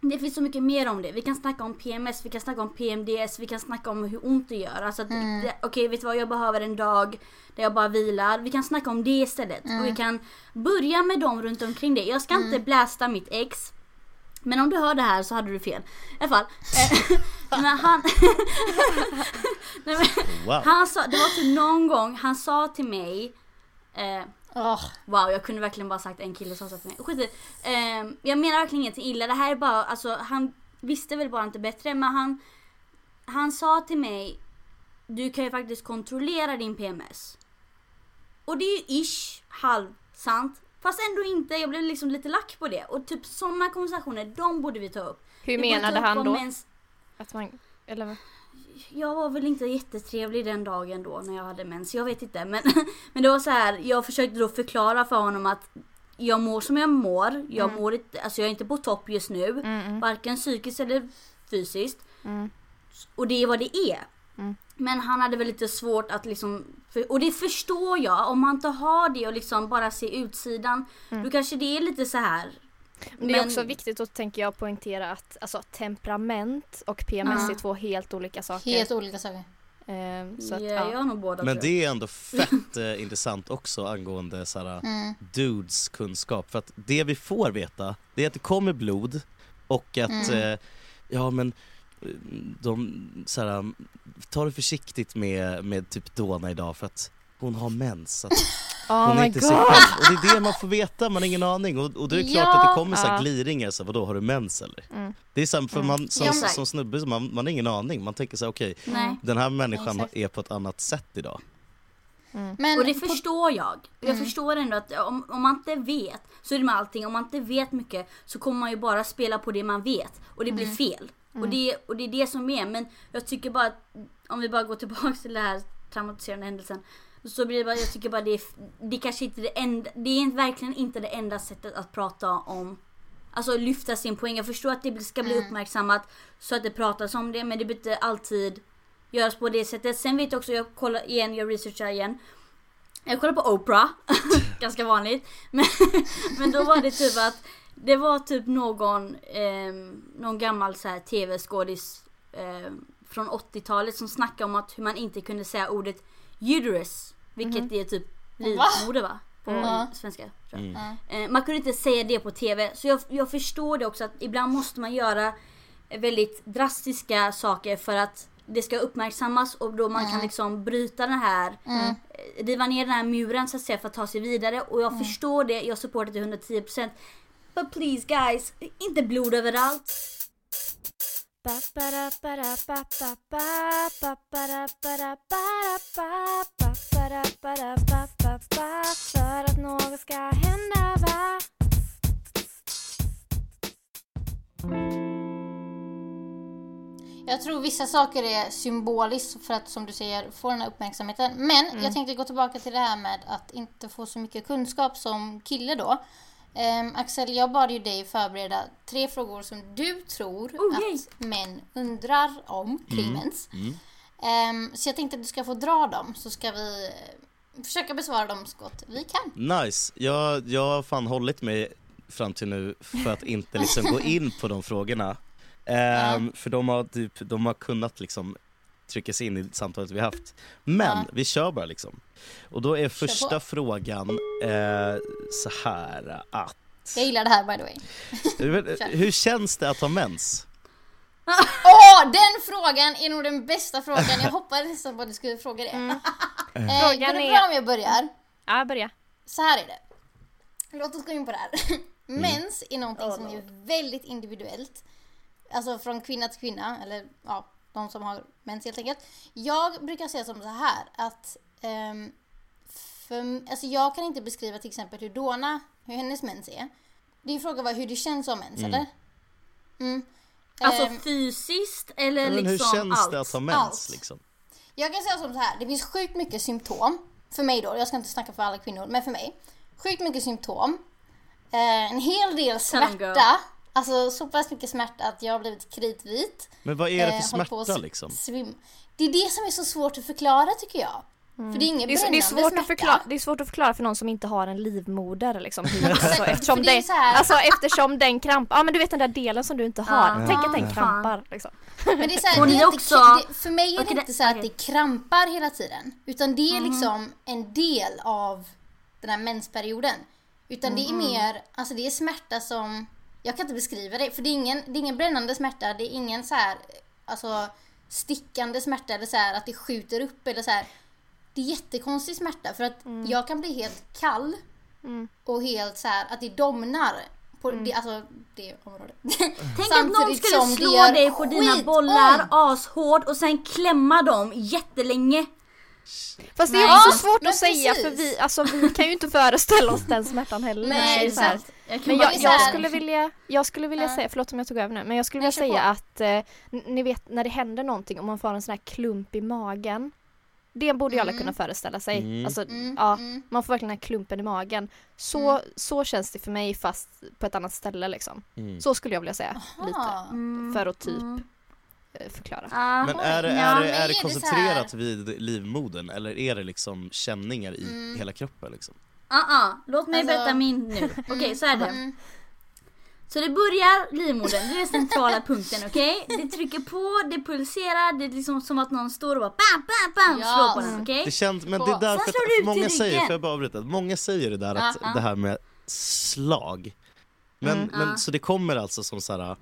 Speaker 2: Det finns så mycket mer om det. Vi kan snacka om PMS, vi kan snacka om PMDS, vi kan snacka om hur ont det gör. Alltså att,
Speaker 1: Mm.
Speaker 2: okej vet du vad, jag behöver en dag där jag bara vilar. Vi kan snacka om det istället.
Speaker 1: Mm.
Speaker 2: Och vi kan börja med dem runt omkring det. Jag ska inte blästa mitt ex. Men om du hör det här så hade du fel. I alla fall. eh, men han... Nej, men,
Speaker 4: Wow.
Speaker 2: han sa, det var typ någon gång han sa till mig eh,
Speaker 1: Åh,
Speaker 2: Wow, jag kunde verkligen bara sagt en kille som sa till mig. Skit i. Ehm, Jag menar verkligen ingenting illa. Det här är bara, alltså han visste väl bara inte bättre men han Han sa till mig Du kan ju faktiskt kontrollera din PMS. Och det är ju ish halvsant. Fast ändå inte, jag blev liksom lite lack på det. Och typ sådana konversationer, de borde vi ta upp.
Speaker 3: Hur menade han då?
Speaker 2: mens-
Speaker 3: Att man, eller vad?
Speaker 2: Jag var väl inte jättetrevlig den dagen då när jag hade mens. Jag vet inte. Men, men det var så här. jag försökte då förklara för honom att jag mår som jag mår. Jag
Speaker 3: Mm.
Speaker 2: mår inte, alltså jag är inte på topp just nu.
Speaker 3: Mm, mm,
Speaker 2: Varken psykiskt eller fysiskt.
Speaker 3: mm.
Speaker 2: Och det är vad det är.
Speaker 3: Mm.
Speaker 2: Men han hade väl lite svårt att liksom, och det förstår jag, om man inte har det och liksom bara ser utsidan, då kanske det är lite så här.
Speaker 3: Men det är också viktigt att tänker jag poängtera att alltså, temperament och PMS
Speaker 2: Ja.
Speaker 3: är två helt olika saker.
Speaker 1: Helt olika saker.
Speaker 3: Ehm, så att,
Speaker 2: ja,
Speaker 3: ja.
Speaker 2: jag har nog båda
Speaker 4: Men det är ändå fett eh, intressant också angående såhär,
Speaker 1: Mm.
Speaker 4: dudes kunskap. För att det vi får veta, det är att det kommer blod och att,
Speaker 1: Mm.
Speaker 4: eh, ja men eh, de, såhär, ta det försiktigt med, med typ Dona idag för att hon har mens. Att
Speaker 3: Oh
Speaker 4: hon är inte
Speaker 3: god!
Speaker 4: sig själv. Och det är det man får veta, man har ingen aning. Och, och då är det klart
Speaker 1: Ja.
Speaker 4: att det kommer så här gliringar, så här, vadå har du mens eller?
Speaker 3: Mm.
Speaker 4: Det är så här, för
Speaker 3: Mm.
Speaker 4: man som,
Speaker 1: Ja,
Speaker 4: som snubbe, så man, man har ingen aning. Man tänker så här, okej,
Speaker 2: Nej.
Speaker 4: den här människan
Speaker 1: Exakt.
Speaker 4: är på ett annat sätt idag.
Speaker 3: Mm.
Speaker 1: Men
Speaker 2: Och det
Speaker 1: på-
Speaker 2: förstår jag. Jag
Speaker 1: Mm.
Speaker 2: förstår ändå att om, om man inte vet, så är det med allting, om man inte vet mycket så kommer man ju bara spela på det man vet och det blir
Speaker 1: Mm.
Speaker 2: fel. Och, det, och det är det som är, men jag tycker bara att om vi bara går tillbaka till den här traumatiserande händelsen. Så blir det bara, jag tycker bara det är, det kanske inte det enda, det är verkligen inte det enda sättet att prata om Alltså lyfta sin poäng. Jag förstår att det ska bli
Speaker 1: Mm.
Speaker 2: uppmärksammat så att det pratas om det men det behöver inte alltid göras på det sättet. Sen vet jag också, jag kollar igen, jag researchar igen. Jag kollar på Oprah, ganska vanligt. Men, men då var det typ att det var typ någon, ehm, någon gammal så här tv-skådis ehm, från 80-talet som snackade om att hur man inte kunde säga ordet uterus. Vilket är typ livmoder va? På
Speaker 1: Ja.
Speaker 2: svenska. tror jag.
Speaker 4: Mm.
Speaker 2: Eh, man kunde inte säga det på TV. Så jag, jag förstår det också att ibland måste man göra väldigt drastiska saker för att det ska uppmärksammas och då man kan liksom bryta den här,
Speaker 1: Mm.
Speaker 2: eh, riva ner den här muren så att säga för att ta sig vidare. Och jag förstår det, jag supportar till 110%. But please guys, inte blod överallt.
Speaker 3: För att något ska hända va?
Speaker 1: Jag tror vissa saker är symboliskt för att som du säger få den här uppmärksamheten. Men
Speaker 3: Mm.
Speaker 1: jag tänkte gå tillbaka till det här med att inte få så mycket kunskap som kille då. Ehm, Axel, jag bad ju dig förbereda tre frågor som du tror
Speaker 2: Oh, yay.
Speaker 1: att män undrar om kring mens.
Speaker 4: Mm.
Speaker 1: Ehm, så jag tänkte att du ska få dra dem så ska vi eh, försöka besvara dem så gott vi kan.
Speaker 4: Nice, jag, jag har fan hållit mig fram till nu för att inte liksom gå in på de frågorna. Ehm, För de har, typ, de har kunnat liksom trycka sig in i samtalet vi har haft. Men
Speaker 1: Ja.
Speaker 4: vi kör bara liksom. Och då är första frågan eh, så här att
Speaker 1: Jag gillar det här by the way.
Speaker 4: hur, hur känns det att ha mens?
Speaker 1: Åh, den frågan är nog den bästa frågan. Jag hoppades nästan på att du skulle fråga det. eh,
Speaker 3: Mm. Frågan
Speaker 1: går det
Speaker 3: är-
Speaker 1: bra om jag börjar?
Speaker 3: Ja, börja.
Speaker 1: Så här är det. Låt oss gå in på det här.
Speaker 4: Mm.
Speaker 1: Mens är någonting som är väldigt individuellt. Alltså från kvinna till kvinna, eller ja, de som har mens helt enkelt. Jag brukar säga som så här att ehm, för, alltså jag kan inte beskriva till exempel hur Dona, hur hennes mens är. Det är frågan var hur det känns ha mens, eller? Mm.
Speaker 2: Alltså
Speaker 1: Ehm,
Speaker 2: fysiskt eller
Speaker 4: Men
Speaker 2: liksom
Speaker 4: hur känns
Speaker 2: allt?
Speaker 4: det att ha mens
Speaker 1: Allt.
Speaker 4: liksom?
Speaker 1: Jag kan säga som så här, det finns sjukt mycket symptom. För mig då, jag ska inte snacka för alla kvinnor, men för mig. Sjukt mycket symptom. Eh, en hel del smärta. Alltså så pass mycket smärta att jag har blivit kritvit.
Speaker 4: Men vad är det
Speaker 1: Eh,
Speaker 4: för
Speaker 1: på
Speaker 4: smärta liksom?
Speaker 1: Svim. Det är det som är så svårt att förklara tycker jag. För det är
Speaker 3: Det är,
Speaker 1: brännande
Speaker 3: det, är svårt
Speaker 1: smärta.
Speaker 3: att förklara, det är svårt att förklara för någon som inte har en livmoder liksom, alltså, eftersom,
Speaker 1: det här-
Speaker 3: alltså, eftersom den krampar, ja men du vet den där delen som du inte har,
Speaker 2: Ja.
Speaker 3: tänk att den krampar liksom.
Speaker 1: Men det är så här, det
Speaker 2: är
Speaker 1: inte,
Speaker 2: också-
Speaker 1: det, för mig är det inte så att det krampar hela tiden. Utan det är
Speaker 2: Mhm.
Speaker 1: liksom en del av den här mensperioden. Utan det är
Speaker 2: Mhm.
Speaker 1: mer, alltså det är smärta som, jag kan inte beskriva det. För det är ingen, det är ingen brännande smärta, det är ingen så här, alltså stickande smärta eller så här att det skjuter upp eller så här. Det är jättekonstig smärta för att jag kan bli helt kall
Speaker 3: Mm.
Speaker 1: och helt så här att det domnar på det, alltså, det området.
Speaker 2: Tänk att någon skulle slå dig på dina bollar ashårt och sen klämma dem jättelänge.
Speaker 3: Fast det är också svårt
Speaker 1: men
Speaker 3: att säga
Speaker 1: precis.
Speaker 3: för vi, alltså, vi kan ju inte föreställa oss den smärtan heller.
Speaker 1: Nej, exakt.
Speaker 2: Jag
Speaker 3: Men jag, jag skulle vilja, jag skulle vilja
Speaker 1: Ja.
Speaker 3: säga, förlåt om jag tog över nu, men jag skulle vilja säga
Speaker 1: på.
Speaker 3: att eh, ni vet när det händer någonting och man får en sån här klump i magen. Det borde ju alla
Speaker 1: Mm.
Speaker 3: kunna föreställa sig.
Speaker 4: Mm.
Speaker 3: Alltså,
Speaker 1: Mm,
Speaker 3: ja,
Speaker 1: mm.
Speaker 3: Man får verkligen den här klumpen i magen. Så,
Speaker 1: Mm.
Speaker 3: så känns det för mig fast på ett annat ställe liksom.
Speaker 4: Mm.
Speaker 3: Så skulle jag vilja säga. Lite.
Speaker 1: Aha.
Speaker 2: Mm,
Speaker 3: För att typ förklara.
Speaker 2: Ah,
Speaker 4: Men är, det- är, det-
Speaker 1: är
Speaker 4: är
Speaker 1: det
Speaker 4: koncentrerat vid livmodern eller är det liksom känningar i
Speaker 1: Mm.
Speaker 4: hela kroppen liksom?
Speaker 2: ah, ah. Låt mig
Speaker 1: Alltså-
Speaker 2: berätta min nu. Okej, så är det.
Speaker 1: Mm.
Speaker 2: Så det börjar livmodern, det är den centrala punkten, okej? Det trycker på, det pulserar, det är liksom som att någon står och bara bam, bam, bam
Speaker 1: Ja.
Speaker 2: slår på den, okej?
Speaker 4: Det känns, men det är därför att många säger, får jag bara avbryta? Många säger det där att
Speaker 2: Ja, ja.
Speaker 4: det här med slag. Men,
Speaker 3: Mm.
Speaker 4: men
Speaker 2: Ja.
Speaker 4: så det kommer alltså som så här.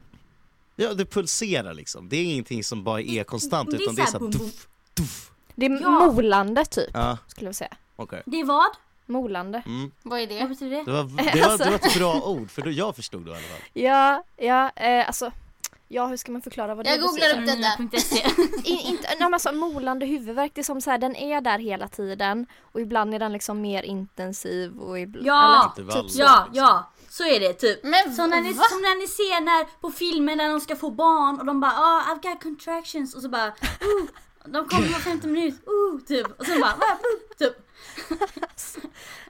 Speaker 4: Ja det pulserar liksom. Det är ingenting som bara är konstant
Speaker 2: det
Speaker 4: utan det är
Speaker 2: så här
Speaker 4: såhär tuff, tuff.
Speaker 3: Det är
Speaker 2: Ja.
Speaker 3: molande typ,
Speaker 4: Ja,
Speaker 3: skulle jag säga.
Speaker 4: okej.
Speaker 2: Det är vad?
Speaker 3: Molande.
Speaker 4: Mm.
Speaker 1: Vad är
Speaker 2: Vad
Speaker 1: det?
Speaker 2: betyder det?
Speaker 4: Det, var, det, var,
Speaker 3: Alltså.
Speaker 4: det var ett bra ord för då jag förstod det i alla fall.
Speaker 3: Ja, ja, eh, alltså Ja, hur ska man förklara vad det
Speaker 1: Jag googlar
Speaker 3: betyder?
Speaker 1: upp detta.
Speaker 2: .se.
Speaker 3: I, inte, nej, men alltså, molande huvudvärk, det är som så här, den är där hela tiden och ibland är den liksom mer intensiv och ibland...
Speaker 2: Ja,
Speaker 3: typ så.
Speaker 2: ja, ja. Så är det typ.
Speaker 1: Men
Speaker 2: Som när, ni,
Speaker 1: va?
Speaker 2: som när ni ser när, på filmer när de ska få barn och de bara oh, I've got contractions och så bara oh, de kommer var 50 minut, oh, typ. Och sen bara ah, oh, typ.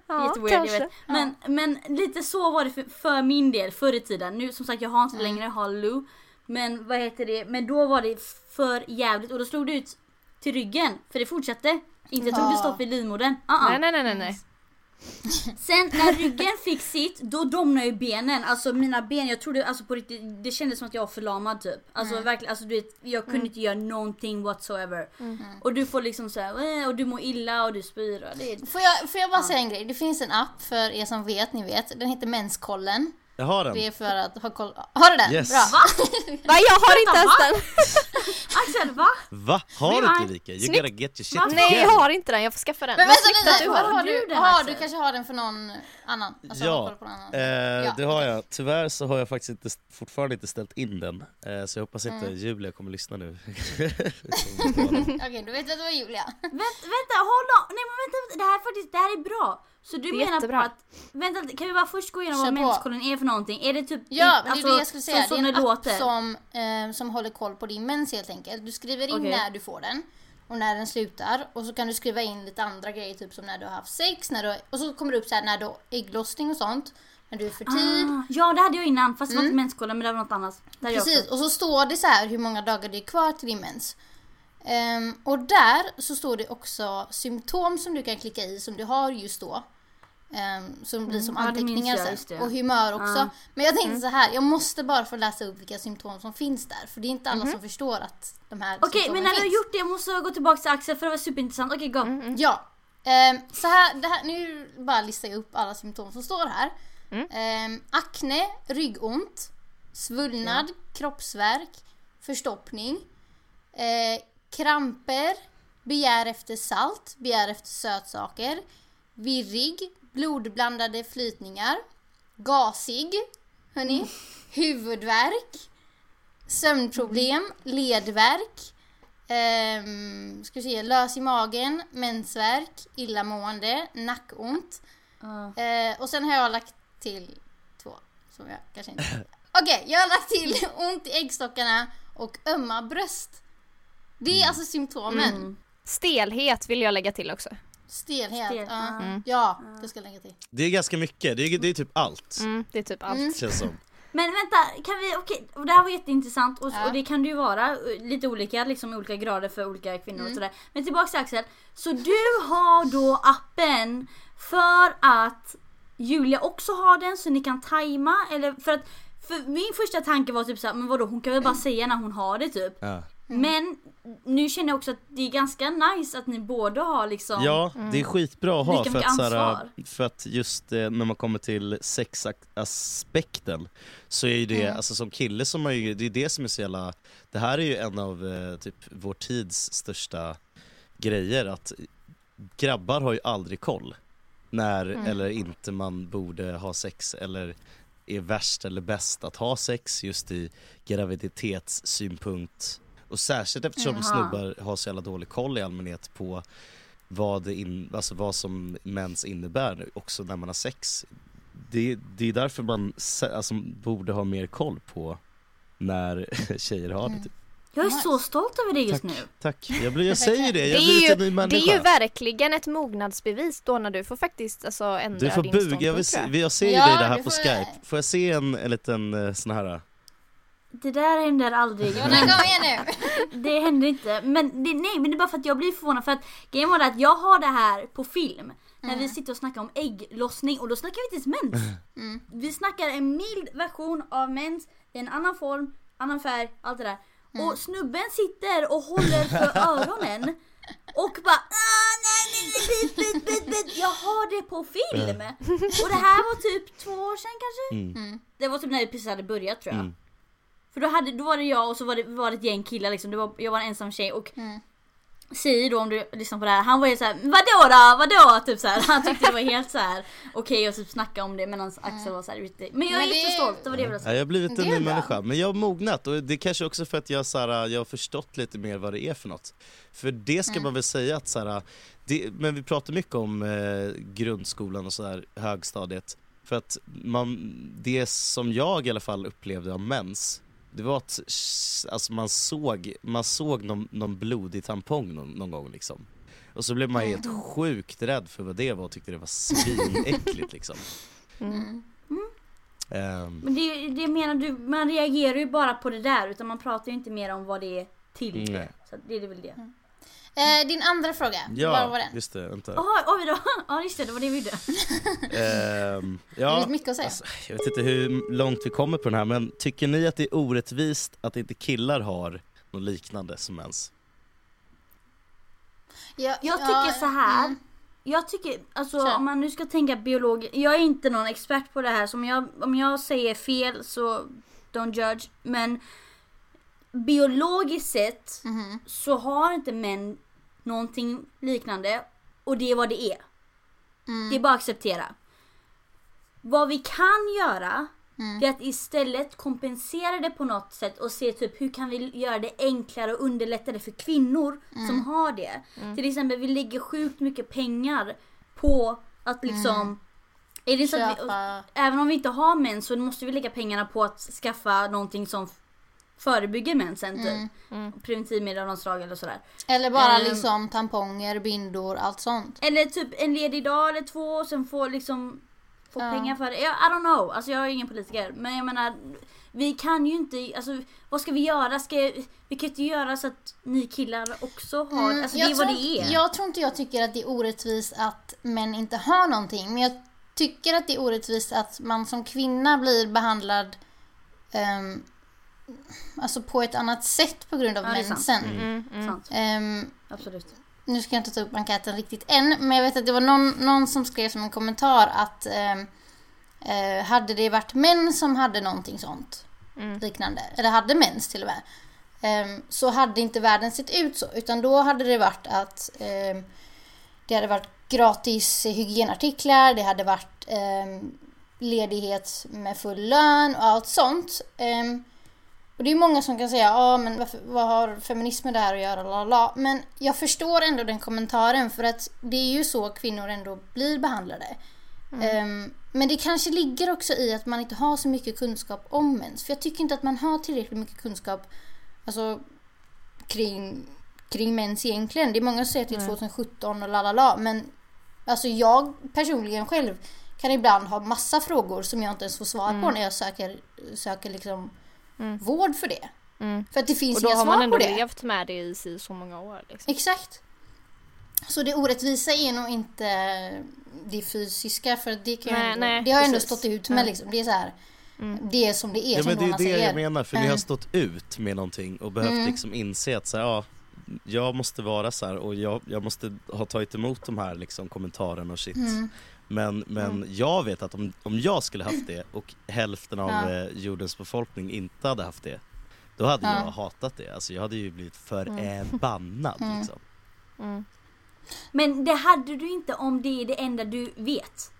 Speaker 3: Ja,
Speaker 2: Lite weird jag
Speaker 3: kanske.
Speaker 2: vet. Men, men lite så var det för, för min del förr i tiden. Nu som sagt jag har inte
Speaker 1: Mm.
Speaker 2: längre, jag har Lou. Men vad heter det, men då var det för jävligt och då slog det ut till ryggen. För det fortsatte. Inte tog det
Speaker 1: Ja.
Speaker 2: stopp i livmodern. Uh-uh.
Speaker 3: Nej, nej, nej, nej, nej.
Speaker 2: Sen när ryggen fick sitt, då domnade ju benen. Alltså mina ben, jag trodde alltså på riktigt, det kändes som att jag var förlamad typ. Alltså
Speaker 1: Mm.
Speaker 2: verkligen, alltså du vet, jag kunde inte göra någonting whatsoever. Och du får liksom såhär, och du mår illa och du spyr och det.
Speaker 1: Får jag, får jag bara säga en grej? Det finns en app för er som vet, ni vet. Den heter Menskollen.
Speaker 4: Jag har den.
Speaker 1: Det är för att ha koll. Har du den?
Speaker 4: Yes.
Speaker 1: Bra.
Speaker 3: Nej, jag har inte ens
Speaker 2: va?
Speaker 3: den!
Speaker 2: Axel va?
Speaker 4: Va? Har du inte Vika? You gotta get your shit
Speaker 2: Va?
Speaker 3: Nej, jag har inte den, jag får skaffa den.
Speaker 1: Men vänta lite,
Speaker 3: du
Speaker 1: har,
Speaker 3: har
Speaker 2: du den,
Speaker 1: har, du kanske har den för någon annan? Alltså,
Speaker 4: Ja,
Speaker 1: annan.
Speaker 4: Eh,
Speaker 1: Ja,
Speaker 4: det har jag. Tyvärr så har jag faktiskt inte, fortfarande inte ställt in den. Eh, så jag hoppas inte
Speaker 1: Mm.
Speaker 4: Julia kommer lyssna nu.
Speaker 1: Okej, då vet jag att det var Julia.
Speaker 2: Vänta, vänta, hold on. Nej men vänta, vänta, det här är faktiskt, det här är bra. Så du
Speaker 3: Det
Speaker 2: menar
Speaker 3: jättebra.
Speaker 2: på att, vänta kan vi bara först gå igenom
Speaker 1: Kör
Speaker 2: vad menskollen är för någonting? Är det typ,
Speaker 1: Ja, men
Speaker 2: alltså,
Speaker 1: det är det jag skulle säga.
Speaker 2: som, som
Speaker 1: det är
Speaker 2: det
Speaker 1: en
Speaker 2: låter?
Speaker 1: app som, eh, som håller koll på din mens helt enkelt. Du skriver in
Speaker 2: Okej.
Speaker 1: när du får den och när den slutar och så kan du skriva in lite andra grejer typ som när du har haft sex när du, och så kommer det upp så här när du har ägglossning och sånt. När du är fertil.
Speaker 2: Ah, ja det hade jag innan fast det var inte menskollen men det var något annat.
Speaker 1: Precis, och så står det så här hur många dagar det är kvar till din mens. Ehm, och där så står det också symptom som du kan klicka i som du har just då. Ehm, som blir som
Speaker 2: Mm, ja, det minns
Speaker 1: anteckningar
Speaker 2: jag, just
Speaker 1: sen. Och humör också.
Speaker 2: Ja.
Speaker 1: Men jag tänkte så här, jag måste bara få läsa upp vilka symptom som finns där. För det är inte alla
Speaker 2: Mhm.
Speaker 1: som förstår att de här
Speaker 2: Okej
Speaker 1: symptomen
Speaker 2: men när du har
Speaker 1: finns.
Speaker 2: gjort det, jag måste gå tillbaka till Axel för det var superintressant. Okej gå.
Speaker 3: Mm,
Speaker 1: Ja. Ehm, så här, det här, nu bara listar jag upp alla symptom som står här.
Speaker 3: Mm.
Speaker 1: Ehm, akne, ryggont, svullnad, kroppsvärk, förstoppning, eh, kramper, begär efter salt, begär efter sötsaker, virrig, blodblandade flytningar, gasig, hörni, huvudvärk, sömnproblem, ledvärk, ehm, ska vi se, lös i magen, mensvärk, illamående, nackont.
Speaker 2: Ja.
Speaker 1: Eh, och sen har jag lagt till två som jag kanske inte... Okej, jag har lagt till ont i äggstockarna och ömma bröst. Det är alltså symptomen.
Speaker 2: Mm.
Speaker 3: Stelhet vill jag lägga till också.
Speaker 1: Stelhet.
Speaker 2: Stel,
Speaker 1: ja.
Speaker 2: ja.
Speaker 1: ja, det ska jag lägga till.
Speaker 4: Det är ganska mycket, det är, det är typ allt.
Speaker 3: Mm, det är typ allt.
Speaker 1: Mm.
Speaker 4: Känns som.
Speaker 2: Men vänta, kan vi, okej, och det här var jätteintressant och,
Speaker 1: Ja.
Speaker 2: och det kan det ju vara eh, lite olika, liksom i olika grader för olika kvinnor
Speaker 1: Mm.
Speaker 2: och sådär. Men tillbaks till Axel. Så du har då appen för att Julia också har den så ni kan tajma eller för att för min första tanke var typ såhär, men vadå hon kan väl bara säga när hon har det typ.
Speaker 4: Ja,
Speaker 2: Men nu känner jag också att det är ganska nice att ni båda har liksom
Speaker 4: ja det är skitbra att ha för att, så här,
Speaker 2: ansvar.
Speaker 4: för att just eh, när man kommer till sexaspekten så är ju det,
Speaker 1: Mm.
Speaker 4: alltså som kille som är ju, det är det som är så jävla, det här är ju en av eh, typ vår tids största grejer att grabbar har ju aldrig koll när
Speaker 1: Mm.
Speaker 4: eller inte man borde ha sex eller är värst eller bäst att ha sex just i graviditetssynpunkt och särskilt eftersom
Speaker 2: Jaha.
Speaker 4: snubbar har så jävla dålig koll i allmänhet på vad, det in, alltså vad som mens innebär också när man har sex. Det, det är därför man alltså, borde ha mer koll på när tjejer har det.
Speaker 1: Mm.
Speaker 4: Typ.
Speaker 2: Jag är så stolt över det just
Speaker 4: Tack.
Speaker 2: nu.
Speaker 4: Tack, jag, blir, jag säger det,
Speaker 3: Det
Speaker 4: jag blir
Speaker 3: är,
Speaker 4: lite ny
Speaker 3: ju, det är ju verkligen ett mognadsbevis då när du får faktiskt alltså, ändra
Speaker 4: Du får
Speaker 3: din
Speaker 4: buga, jag,
Speaker 3: ståndpunkt
Speaker 4: vill
Speaker 3: tror
Speaker 4: se,
Speaker 3: jag.
Speaker 4: jag ser ju
Speaker 1: Ja,
Speaker 4: dig det här på
Speaker 1: får-
Speaker 4: skype. Får jag se en, en liten eh, sån här
Speaker 2: det där händer aldrig.
Speaker 1: Jonna kom igen nu!
Speaker 2: Det händer inte. Men det, nej men det är bara för att jag blir förvånad för att grejen var det att jag har det här på film. När vi sitter och snackar om ägglossning och då snackar vi inte ens mens. Vi snackar en mild version av mens i en annan form, annan färg, allt det där. Och snubben sitter och håller för öronen. Och bara ah, nej, nej, nej, bit, bit, bit. Jag har det på film. Och det här var typ två år sedan kanske.
Speaker 4: Mm.
Speaker 2: Det var typ när vi precis hade börjat tror jag.
Speaker 4: Mm.
Speaker 2: För då, hade, då var det jag och så var det, var det ett gäng killar liksom. Det var, jag var en ensam tjej och Säger då om du lyssnar på det här, han var ju såhär vadå då, vadå? Typ såhär. Han tyckte det var helt såhär okej att typ snacka om det medan Axel var såhär riktigt. Men jag är
Speaker 1: Men det-
Speaker 2: jättestolt, det var det jag ville
Speaker 4: Ja,
Speaker 2: säga.
Speaker 4: jag har blivit en ny
Speaker 1: bra.
Speaker 4: människa, men jag har mognat och det är kanske också för att jag, så här, jag har förstått lite mer vad det är för något. För det ska man väl säga att så här, det, men vi pratar mycket om eh, grundskolan och så här, högstadiet. För att man, det som jag i alla fall upplevde av mens, det var att alltså man såg, man såg någon, någon blodig tampong någon, någon gång liksom. Och så blev man helt sjukt rädd för vad det var och tyckte det var svinäckligt liksom.
Speaker 1: Mm.
Speaker 4: Ehm,
Speaker 2: Men det, det menar du, man reagerar ju bara på det där utan man pratar ju inte mer om vad det är till.
Speaker 4: Nej.
Speaker 2: Så det är väl det.
Speaker 1: Eh, din andra fråga, vad
Speaker 4: ja,
Speaker 1: var den?
Speaker 4: just det, vänta.
Speaker 2: Jaha, oj då. Ja just det, det var det vi gjorde.
Speaker 4: Ehm,
Speaker 1: Det
Speaker 4: ja,
Speaker 1: finns mycket att säga.
Speaker 4: alltså, jag vet inte hur långt vi kommer på den här men tycker ni att det är orättvist att inte killar har något liknande som ens?
Speaker 1: Ja,
Speaker 2: Jag
Speaker 1: ja,
Speaker 2: tycker så här.
Speaker 1: mm.
Speaker 2: Jag tycker, alltså
Speaker 1: Kör.
Speaker 2: om man nu ska tänka biolog. Jag är inte någon expert på det här så om jag, om jag säger fel så don't judge. Men biologiskt sett
Speaker 1: Mhm.
Speaker 2: så har inte män någonting liknande. Och det är vad det är.
Speaker 1: Mm.
Speaker 2: Det är bara att acceptera. Vad vi kan göra
Speaker 1: Mm.
Speaker 2: är att istället kompensera det på något sätt och se typ hur kan vi göra det enklare och underlätta det för kvinnor
Speaker 1: Mm.
Speaker 2: som har det. Till exempel vi lägger sjukt mycket pengar på att liksom är det så att vi,
Speaker 1: Mm.
Speaker 2: Även om vi inte har mens så måste vi lägga pengarna på att skaffa någonting som förebygger mensen typ.
Speaker 1: Mm.
Speaker 2: Preventivmedel av något slag eller sådär.
Speaker 1: Eller bara
Speaker 2: Ehm.
Speaker 1: liksom tamponger, bindor, allt sånt.
Speaker 2: Eller typ en ledig dag eller två och sen få liksom få
Speaker 1: Ja.
Speaker 2: pengar för det. Jag, I don't know, alltså jag är ingen politiker. Men jag menar, vi kan ju inte, alltså vad ska vi göra? Ska, vi kan ju inte göra så att ni killar också har,
Speaker 1: Mm,
Speaker 2: alltså det är vad det är.
Speaker 1: Jag tror inte jag tycker att det är orättvist att män inte har någonting. Men jag tycker att det är orättvist att man som kvinna blir behandlad ehm, alltså på ett annat sätt på grund av
Speaker 2: Ja,
Speaker 1: mensen.
Speaker 3: Mm, mm.
Speaker 2: Sant,
Speaker 1: Ehm,
Speaker 2: absolut.
Speaker 1: nu ska jag inte ta upp enkäten riktigt än, men jag vet att det var någon, någon som skrev som en kommentar att ehm, eh, hade det varit män som hade någonting sånt
Speaker 3: Mm.
Speaker 1: liknande, eller hade mens till och med, ehm, så hade inte världen sett ut så. Utan då hade det varit att det hade varit gratis hygienartiklar, det hade varit ledighet med full lön och allt sånt. Och det är många som kan säga, ja men varför, vad har feminism med det här att göra? Lala. Men jag förstår ändå den kommentaren för att det är ju så kvinnor ändå blir behandlade. Ehm, men det kanske ligger också i att man inte har så mycket kunskap om mens. För jag tycker inte att man har tillräckligt mycket kunskap alltså, kring, kring mens egentligen. Det är många som säger att det är 2017 och lalala. Men alltså jag personligen själv kan ibland ha massa frågor som jag inte ens får svar på när jag söker, söker liksom vård för det.
Speaker 3: Mm.
Speaker 1: För att det finns
Speaker 3: Och då
Speaker 1: inga
Speaker 3: har man
Speaker 1: svar
Speaker 3: ändå
Speaker 1: på det.
Speaker 3: levt med det i si så många år. Liksom.
Speaker 1: Exakt. Så det orättvisa är nog inte det fysiska för det, kan jag
Speaker 3: Nej,
Speaker 1: ändå,
Speaker 3: nej,
Speaker 1: det har jag ändå stått ut med. Liksom. Det är så här,
Speaker 3: Mm.
Speaker 1: det är som det är
Speaker 4: Ja
Speaker 1: som
Speaker 4: men det är det
Speaker 1: säger.
Speaker 4: jag menar för ni har
Speaker 1: Mm.
Speaker 4: stått ut med någonting och behövt
Speaker 1: Mm.
Speaker 4: liksom inse att så här, ja, jag måste vara så här och jag, jag måste ha tagit emot de här liksom kommentarerna och shit.
Speaker 1: Mm.
Speaker 4: Men, men jag vet att om, om jag skulle haft det och hälften av
Speaker 1: Ja.
Speaker 4: eh, jordens befolkning inte hade haft det Då hade
Speaker 1: Ja.
Speaker 4: jag hatat det, alltså jag hade ju blivit förbannad
Speaker 1: Mm.
Speaker 4: liksom
Speaker 3: Mm.
Speaker 2: Men det hade du inte om det är det enda du vet.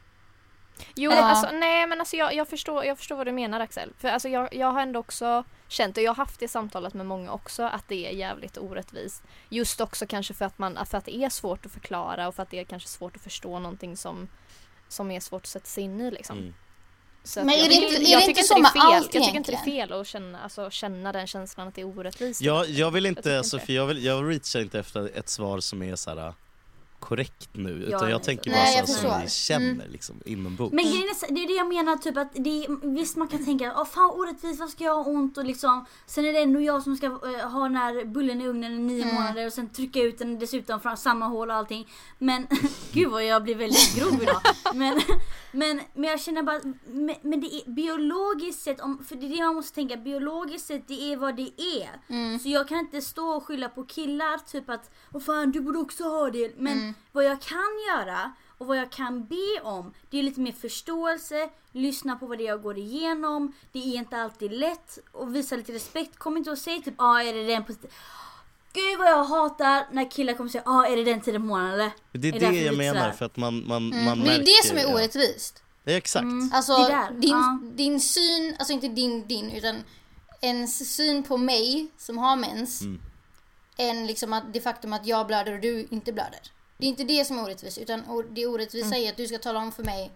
Speaker 3: Jo,
Speaker 1: Ja.
Speaker 3: alltså, nej men alltså jag, jag, förstår, jag förstår vad du menar Axel. För alltså, jag, jag har ändå också känt, och jag har haft det samtalet med många också, att det är jävligt orättvist. Just också kanske för att, man, för att det är svårt att förklara och för att det är kanske svårt att förstå någonting som, som är svårt att sätta sig in i. Liksom.
Speaker 4: mm.
Speaker 3: Så att
Speaker 1: Men är
Speaker 3: jag
Speaker 1: det
Speaker 3: tycker-
Speaker 1: inte- är
Speaker 3: jag
Speaker 1: det
Speaker 3: tycker
Speaker 1: inte så med
Speaker 3: fel.
Speaker 1: allt
Speaker 3: Jag tycker inte det är
Speaker 1: egentligen?
Speaker 3: fel att känna, alltså, känna den känslan att det är orättvist.
Speaker 4: jag, jag vill
Speaker 3: Jag
Speaker 4: inte,
Speaker 3: tycker
Speaker 4: alltså,
Speaker 3: inte
Speaker 4: för jag, vill, jag reachar inte efter ett svar som är så här. Korrekt nu
Speaker 2: Ja,
Speaker 4: utan jag
Speaker 2: nej,
Speaker 4: tänker
Speaker 1: nej,
Speaker 4: bara
Speaker 1: jag
Speaker 4: så som vi känner liksom inombords.
Speaker 2: Men grejen är, det är det jag menar, typ att det, visst man kan tänka åh fan orättvist, vad ska jag ha ont och liksom Sen är det ändå jag som ska eh, ha den här bullen i ugnen i nio
Speaker 1: Mm.
Speaker 2: månader och sen trycka ut den dessutom från samma hål och allting Men gud vad jag blir väldigt grov idag men, men, men jag känner bara, men, men det är biologiskt sett, om, för det är det man måste tänka, biologiskt sett det är vad det är
Speaker 1: Mm.
Speaker 2: Så jag kan inte stå och skylla på killar, typ att Åh fan du borde också ha det. Men
Speaker 1: Mm.
Speaker 2: vad jag kan göra och vad jag kan be om det är lite mer förståelse, lyssna på vad det är jag går igenom. Det är inte alltid lätt och visa lite respekt. Kom inte och säg typ ah är det den på Gud vad jag hatar när killar kommer och säger ah är det den tiden på månaden eller?
Speaker 4: det är
Speaker 2: är
Speaker 4: det
Speaker 2: därför
Speaker 4: jag menar
Speaker 2: sådär.
Speaker 4: för att man, man,
Speaker 1: Mm.
Speaker 4: man
Speaker 1: Men det är det
Speaker 4: märker,
Speaker 1: som är orättvist.
Speaker 4: Ja, exakt.
Speaker 1: Alltså
Speaker 2: Det där,
Speaker 1: din,
Speaker 2: ja.
Speaker 1: din syn, alltså inte din din utan ens syn på mig som har mens
Speaker 4: Mm.
Speaker 1: än liksom att det faktum att jag blöder och du inte blöder. Det är inte det som är orättvist utan det orättvisa
Speaker 2: Mm.
Speaker 1: är att du ska tala om för mig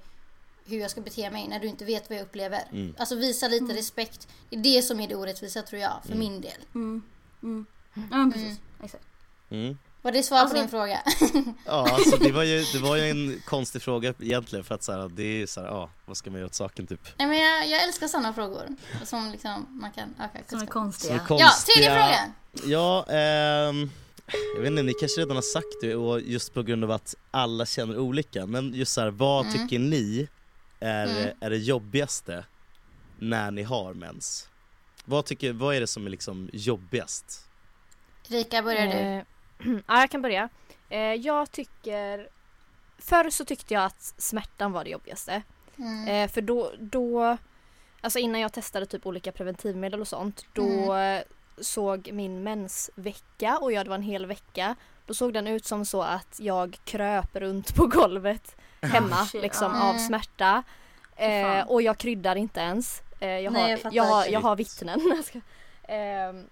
Speaker 1: hur jag ska bete mig när du inte vet vad jag upplever.
Speaker 4: Mm.
Speaker 1: Alltså visa lite
Speaker 2: Mm.
Speaker 1: respekt. Det är det som är det orättvisa tror jag, för min del.
Speaker 2: Mm. Mm. Ja men precis. Exakt.
Speaker 4: Mm.
Speaker 1: Var det svar
Speaker 2: Alltså-
Speaker 1: på din fråga?
Speaker 4: Ja, alltså det var ju, det var ju en konstig fråga egentligen för att så här, det är så här, ja, vad ska man göra åt saken typ?
Speaker 1: Nej men jag, jag älskar sådana frågor. Som liksom man kan öka
Speaker 2: Som är
Speaker 1: kunskap.
Speaker 4: Som är
Speaker 2: konstiga.
Speaker 4: konstiga.
Speaker 1: Ja, tredje frågan.
Speaker 4: Ja, ehm, jag vet inte, ni kanske redan har sagt det och just på grund av att alla känner olika men just så här, vad
Speaker 1: Mm.
Speaker 4: tycker ni är,
Speaker 1: Mm.
Speaker 4: är det jobbigaste när ni har mens? Vad, tycker, vad är det som är liksom jobbigast?
Speaker 1: Rika, börjar du.
Speaker 3: Eh, ja, jag kan börja. Eh, jag tycker... Förr så tyckte jag att smärtan var det jobbigaste.
Speaker 1: Mm.
Speaker 3: Eh, för då, då, alltså innan jag testade typ olika preventivmedel och sånt, då eh, såg min mensvecka, och ja det var en hel vecka, då såg den ut som så att jag kröp runt på golvet hemma
Speaker 2: Oh, shit,
Speaker 3: liksom
Speaker 1: ja.
Speaker 3: av smärta. Eh, och jag kryddar inte ens. Eh, jag,
Speaker 2: Nej,
Speaker 3: har,
Speaker 2: jag
Speaker 3: jag, har, jag har vittnen. Ehm,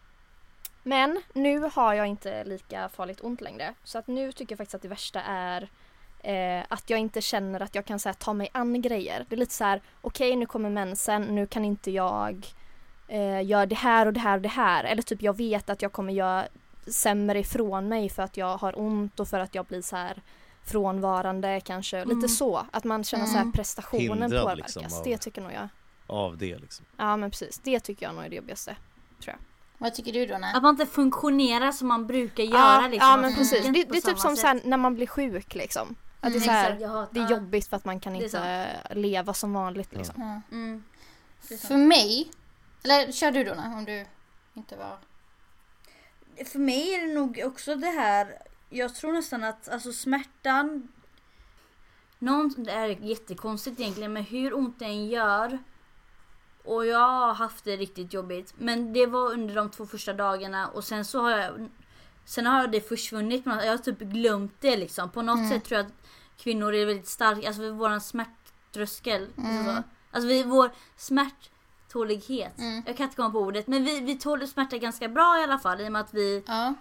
Speaker 3: men nu har jag inte lika farligt ont längre. Så att nu tycker jag faktiskt att det värsta är eh, att jag inte känner att jag kan så här, ta mig an grejer. Det är lite så här, okej nu kommer mensen, nu kan inte jag eh, göra det här och det här och det här. Eller typ jag vet att jag kommer göra sämre ifrån mig för att jag har ont och för att jag blir så här frånvarande kanske.
Speaker 2: Mm.
Speaker 3: Lite så. Att man känner så här
Speaker 1: Mm.
Speaker 3: prestationen
Speaker 4: Hindrad
Speaker 3: påverkas.
Speaker 4: liksom av-
Speaker 3: Det tycker nog jag.
Speaker 4: Av det liksom?
Speaker 3: Ja men precis. Det tycker jag nog är det jobbigaste.
Speaker 1: Vad tycker du då? Nä?
Speaker 2: Att man inte funktionerar som man brukar göra
Speaker 3: ja,
Speaker 2: liksom.
Speaker 3: ja men precis. Det, det är typ som så här, när man blir sjuk liksom. Att
Speaker 1: Mm,
Speaker 3: det är så här,
Speaker 2: Exakt, jag
Speaker 3: det är jobbigt för att man kan inte leva som vanligt liksom.
Speaker 2: Mm. Sant.
Speaker 1: För mig, eller kör du då om du inte var...
Speaker 2: För mig är det nog också det här, jag tror nästan att alltså smärtan, någon, det är jättekonstigt egentligen men hur ont det än gör och jag har haft det riktigt jobbigt men det var under de två första dagarna och sen så har jag Sen har det försvunnit, men jag har typ glömt det liksom. På något
Speaker 1: Mm.
Speaker 2: sätt tror jag att kvinnor är väldigt starka, alltså våran smärttröskel.
Speaker 1: Mm.
Speaker 2: Alltså, alltså vi, vår smärttålighet.
Speaker 1: Mm.
Speaker 2: Jag kan inte komma på ordet men vi, vi tål smärta ganska bra i alla fall i och med att vi
Speaker 1: Ja.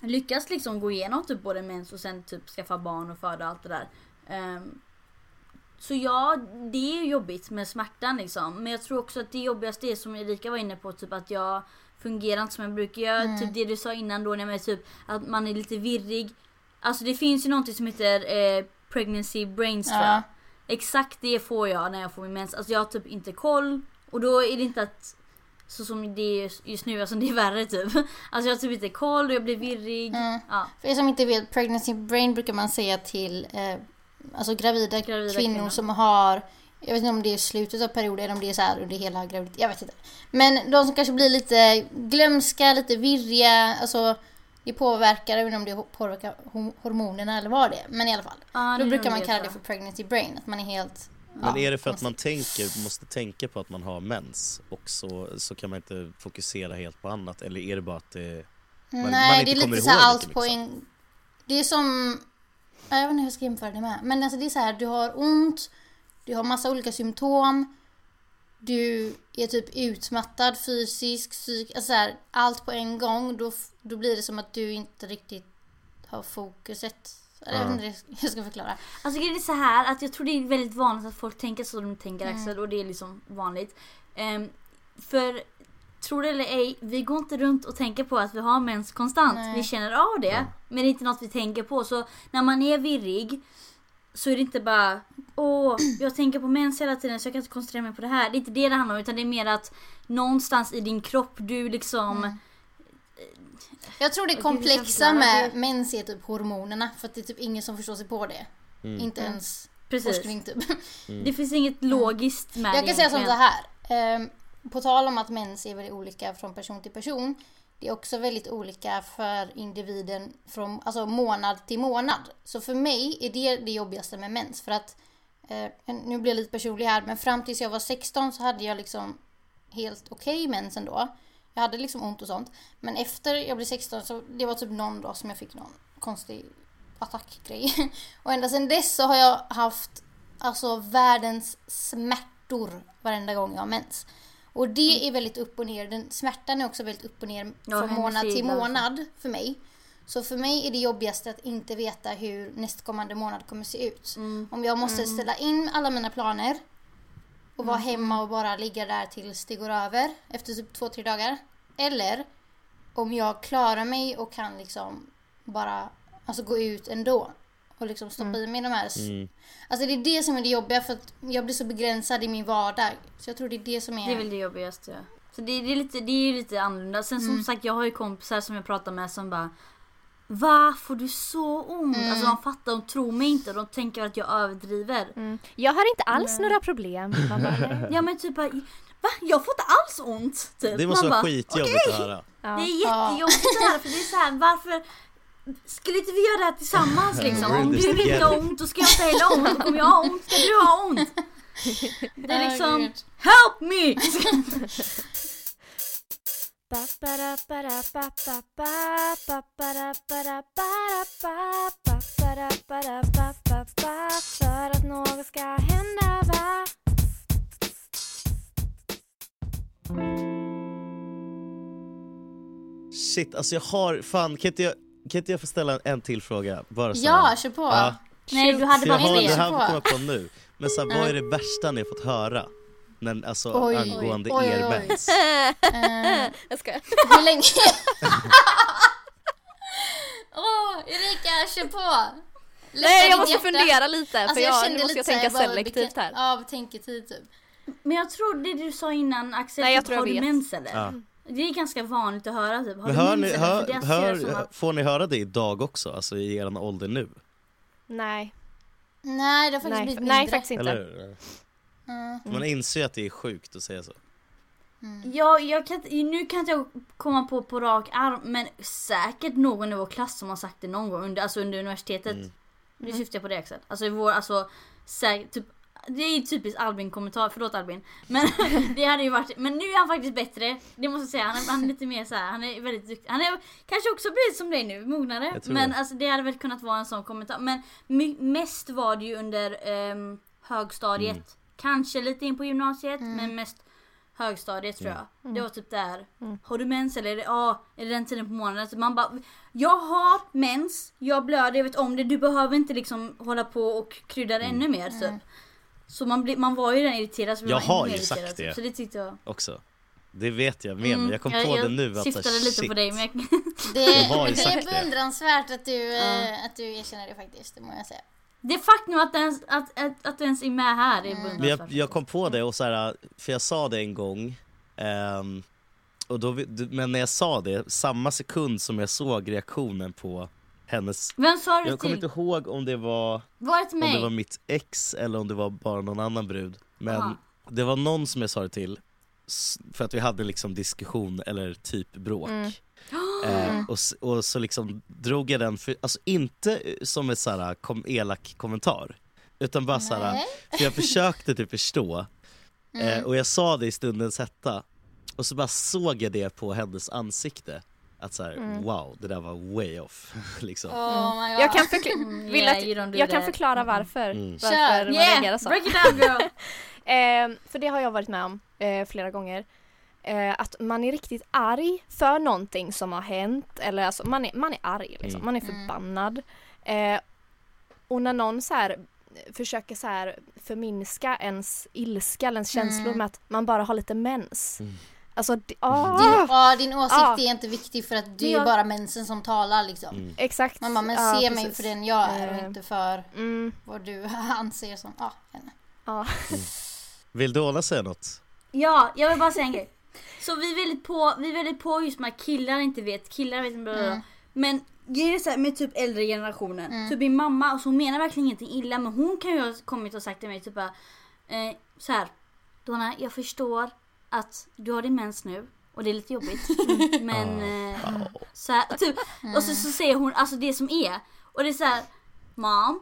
Speaker 2: lyckas liksom gå igenom typ både mens och sen typ skaffa barn och föda och allt det där. Ehm, så ja, det är jobbigt med smärtan liksom. Men jag tror också att det jobbigaste är som Erika var inne på, typ att jag fungerar inte som jag brukar göra.
Speaker 1: Mm.
Speaker 2: Typ det du sa innan då, när man är typ att man är lite virrig. Alltså det finns ju någonting som heter eh, pregnancy brains tror jag.
Speaker 1: Ja.
Speaker 2: Exakt det får jag när jag får min mens. Alltså jag har typ inte koll. Och då är det inte att så som det är just nu, alltså det är värre typ. Alltså jag har typ inte koll och jag blir virrig.
Speaker 1: Mm.
Speaker 2: Ja.
Speaker 1: För er som inte vet, pregnancy brain brukar man säga till eh, alltså gravida,
Speaker 2: Gravida
Speaker 1: kvinnor,
Speaker 2: kvinnor.
Speaker 1: som har jag vet inte om det är slutet av perioden eller om det är så här under hela graviditeten. Jag vet inte. Men de som kanske blir lite glömska, lite virriga. Alltså det påverkar, inte om det påverkar hor- hormonerna eller vad det är. Men i alla fall.
Speaker 2: Ja,
Speaker 1: Då brukar man kalla det för pregnancy brain. Att man är helt...
Speaker 4: Men är det för att man tänker, måste tänka på att man har mens och så, så kan man inte fokusera helt på annat eller är det bara att det man- man
Speaker 1: Nej,
Speaker 4: inte
Speaker 1: det är lite så allt
Speaker 4: lika
Speaker 1: på en... Det är som... Jag vet inte hur jag ska jämföra det med. Men alltså det är så här, du har ont, du har massa olika symptom, du är typ utmattad fysiskt, psyk, alltså så här, allt på en gång. Då, då blir det som att du inte riktigt har fokuset. Jag vet inte hur jag ska förklara.
Speaker 2: Alltså grejen är så här att jag tror det är väldigt vanligt att folk tänker så de tänker
Speaker 1: Mm.
Speaker 2: Axel och det är liksom vanligt. Ehm, för tror det eller ej, vi går inte runt och tänker på att vi har mens konstant.
Speaker 1: Nej.
Speaker 2: Vi känner av det, men det är inte något vi tänker på. Så när man är virrig så är det inte bara åh, jag tänker på mens hela tiden så jag kan inte koncentrera mig på det här. Det är inte det det handlar om utan det är mer att någonstans i din kropp du liksom
Speaker 1: Jag tror det komplexa med mens är typ hormonerna för att det är typ ingen som förstår sig på det. Inte ens
Speaker 2: Precis.
Speaker 1: forskning typ.
Speaker 2: Det finns inget logiskt med
Speaker 1: Jag
Speaker 2: det
Speaker 1: kan säga som så här. ehm, på tal om att mens är väldigt olika från person till person. Det är också väldigt olika för individen från alltså månad till månad. Så för mig är det det jobbigaste med mens. För att, eh, nu blir jag lite personlig här, men fram tills jag var 16 så hade jag liksom helt okej mens ändå. Jag hade liksom ont och sånt. Men efter jag blev 16 så det var typ någon dag som jag fick någon konstig attackgrej. Och ända sedan dess så har jag haft alltså världens smärtor varenda gång jag har mens. Och det är väldigt upp och ner. Den, smärtan är också väldigt upp och ner
Speaker 2: Ja,
Speaker 1: från månad till månad för mig. Så för mig är det jobbigaste att inte veta hur nästkommande månad kommer se ut.
Speaker 2: Mm.
Speaker 1: Om jag måste ställa in alla mina planer och vara hemma och bara ligga där tills det går över efter typ två, tre dagar. Eller om jag klarar mig och kan liksom bara alltså gå ut ändå och liksom stoppa i mig de här.
Speaker 4: Mm.
Speaker 1: Alltså det är det som är det jobbiga för att jag blir så begränsad i min vardag. Så jag tror det är det som är...
Speaker 2: Det är väl det jobbigaste. Så det, det, är lite, det är ju lite annorlunda. Sen som
Speaker 1: Mm.
Speaker 2: sagt jag har ju kompisar som jag pratar med som bara Va? Får du så ont?
Speaker 1: Mm.
Speaker 2: Alltså de fattar, de tror mig inte. De tänker att jag överdriver.
Speaker 3: Mm. Jag har inte alls några problem. Bara.
Speaker 2: Ja men typ bara, Va? Jag får inte alls ont! Typ.
Speaker 4: Det måste
Speaker 2: Man
Speaker 4: vara
Speaker 2: bara,
Speaker 4: skitjobbigt att höra.
Speaker 2: Det
Speaker 3: Ja.
Speaker 2: är jättejobbigt det här för det är så här, varför skulle inte vi göra det här tillsammans liksom?
Speaker 4: We're in
Speaker 2: Om du inte har ont då ska jag inte heller ha ont. Om jag har ont ska du ha ont. Det är liksom, help me!
Speaker 3: För att något ska hända va?
Speaker 4: Shit, alltså jag har, fan kan inte jag, kan inte jag få ställa en, en till fråga? Bara så
Speaker 1: Ja, kör på.
Speaker 4: Ja.
Speaker 2: Nej du hade
Speaker 4: Så jag
Speaker 2: bara
Speaker 4: har, det här kommer jag på nu. Men så här, vad är det värsta ni har fått höra? Men, alltså
Speaker 1: Oj,
Speaker 4: angående
Speaker 1: oj, oj,
Speaker 4: er
Speaker 1: oj.
Speaker 4: mens.
Speaker 1: Eh,
Speaker 3: Jag ska.
Speaker 1: hur länge... Åh, Erika, kör på! Lätta
Speaker 3: Nej jag måste
Speaker 1: hjärta.
Speaker 3: fundera lite för
Speaker 1: Alltså,
Speaker 3: jag,
Speaker 1: kände
Speaker 3: nu måste
Speaker 1: lite
Speaker 3: jag tänka
Speaker 1: här,
Speaker 3: selektivt här.
Speaker 1: Ja, tänketid typ.
Speaker 2: Men jag tror det du sa innan Axel,
Speaker 3: Nej, jag
Speaker 2: typ,
Speaker 3: tror jag
Speaker 2: har du
Speaker 3: vet.
Speaker 2: mens eller?
Speaker 4: Ja.
Speaker 2: Det är ganska vanligt att höra typ, har
Speaker 4: Men
Speaker 2: du
Speaker 4: hör
Speaker 2: mens
Speaker 4: ni,
Speaker 2: eller? För
Speaker 4: hör,
Speaker 2: jag
Speaker 4: hör,
Speaker 2: att,
Speaker 4: får ni höra det idag också? Alltså i er ålder nu?
Speaker 3: Nej,
Speaker 1: Nej, det har faktiskt
Speaker 3: nej,
Speaker 1: blivit
Speaker 3: nej
Speaker 1: mindre.
Speaker 3: faktiskt inte.
Speaker 4: Eller?
Speaker 1: Mm.
Speaker 4: Man inser att det är sjukt att säga så.
Speaker 2: Ja, jag kan, nu kan inte jag komma på på rak arm men säkert någon i vår klass som har sagt det någon gång under, alltså under universitetet.
Speaker 4: Mm.
Speaker 2: Nu syftar jag på det Axel. Alltså vår, alltså säkert, typ det är ju typiskt Albin kommentar, förlåt Albin. Men det hade ju varit, men nu är han faktiskt bättre. Det måste jag säga, han är, han är lite mer så här, han är väldigt duktig. Han är kanske också blivit som dig nu, mognare. Men
Speaker 4: det.
Speaker 2: alltså det hade väl kunnat vara en sån kommentar. Men mest var det ju under ehm, högstadiet.
Speaker 4: Mm.
Speaker 2: Kanske lite in på gymnasiet men mest högstadiet tror jag. Det var typ där. Har du mens eller är det, ja, är det den tiden på månaden? Så man bara, jag har mens, jag blöder, jag vet om det. Du behöver inte liksom hålla på och krydda det ännu mer typ. Så man, blir, man var ju redan irriterad. Så
Speaker 4: Jag har ju
Speaker 2: irriterad,
Speaker 4: sagt det.
Speaker 2: Så det tyckte jag.
Speaker 4: Också. Det vet jag med
Speaker 2: Mm,
Speaker 4: men jag kom
Speaker 2: jag,
Speaker 4: på
Speaker 2: jag
Speaker 4: det nu att
Speaker 2: syftade
Speaker 4: här,
Speaker 2: lite
Speaker 4: shit.
Speaker 2: på dig men jag,
Speaker 1: Det,
Speaker 4: Jag har ju
Speaker 1: det är beundransvärt att du, eh, att du erkänner det faktiskt, det må jag säga.
Speaker 2: Det faktum att, du ens, att, att, att ens är med här är
Speaker 4: Men jag, jag kom på det och så här, för jag sa det en gång ehm, och då, men när jag sa det, samma sekund som jag såg reaktionen på hennes
Speaker 2: Vem sa du
Speaker 4: Jag kommer
Speaker 2: till?
Speaker 4: inte ihåg om det var
Speaker 2: Var det till
Speaker 4: om det
Speaker 2: mig?
Speaker 4: var mitt ex eller om det var bara någon annan brud. Men
Speaker 2: Aha.
Speaker 4: det var någon som jag sa det till för att vi hade liksom diskussion eller typ bråk.
Speaker 3: Mm.
Speaker 4: Eh, och, s- och så liksom drog jag den, för, alltså inte som en såhär kom, elak kommentar. Utan bara såhär,
Speaker 1: Nej.
Speaker 4: för jag försökte typ förstå.
Speaker 1: Mm.
Speaker 4: Eh, och jag sa det i stundens hetta. Och så bara såg jag det på hennes ansikte. Att såhär,
Speaker 3: Mm.
Speaker 4: wow, det där var way off. liksom.
Speaker 1: Oh my God.
Speaker 3: Jag kan, förkla-
Speaker 2: Mm,
Speaker 3: vill
Speaker 2: yeah,
Speaker 3: att, jag kan förklara varför.
Speaker 4: Mm.
Speaker 3: Varför
Speaker 1: Kör.
Speaker 3: man
Speaker 2: Yeah!
Speaker 3: reagerar så.
Speaker 2: Break it down girl!
Speaker 3: Eh, för det har jag varit med om eh, flera gånger. Eh, att man är riktigt arg för någonting som har hänt. Eller alltså man är, man är arg liksom.
Speaker 4: Mm.
Speaker 3: Man är
Speaker 1: Mm.
Speaker 3: förbannad. Eh, och när någon så här försöker så här förminska ens ilska eller ens känslor
Speaker 1: Mm.
Speaker 3: med att man bara har lite mens.
Speaker 4: Mm.
Speaker 3: Alltså, det- ah,
Speaker 1: Din, ja, din åsikt
Speaker 3: Ah.
Speaker 1: är inte viktig för att det
Speaker 2: Men
Speaker 1: är
Speaker 2: jag-
Speaker 1: bara mensen som talar liksom.
Speaker 3: exakt.
Speaker 1: Man bara, men
Speaker 3: Ja,
Speaker 1: se mig
Speaker 3: precis.
Speaker 1: för den jag är och
Speaker 3: Eh.
Speaker 1: inte för
Speaker 3: Mm,
Speaker 1: vad du anser som, ja, jag vet inte.
Speaker 3: ja.
Speaker 4: Vill Dona säga något?
Speaker 2: Ja, jag vill bara säga en grej. Så vi är väldigt på, vi är väldigt på just med att killar inte vet, killar vet inte.
Speaker 1: Mm.
Speaker 2: Men grejen är så här, med typ äldre generationen. Typ min mamma, alltså hon menar verkligen ingenting illa men hon kan ju ha kommit och sagt till mig typ bara, eh, så här. Donna, jag förstår att du har din mens nu och det är lite jobbigt. men eh, så här, typ, och så, så säger hon alltså det som är. Och det är så här, mom.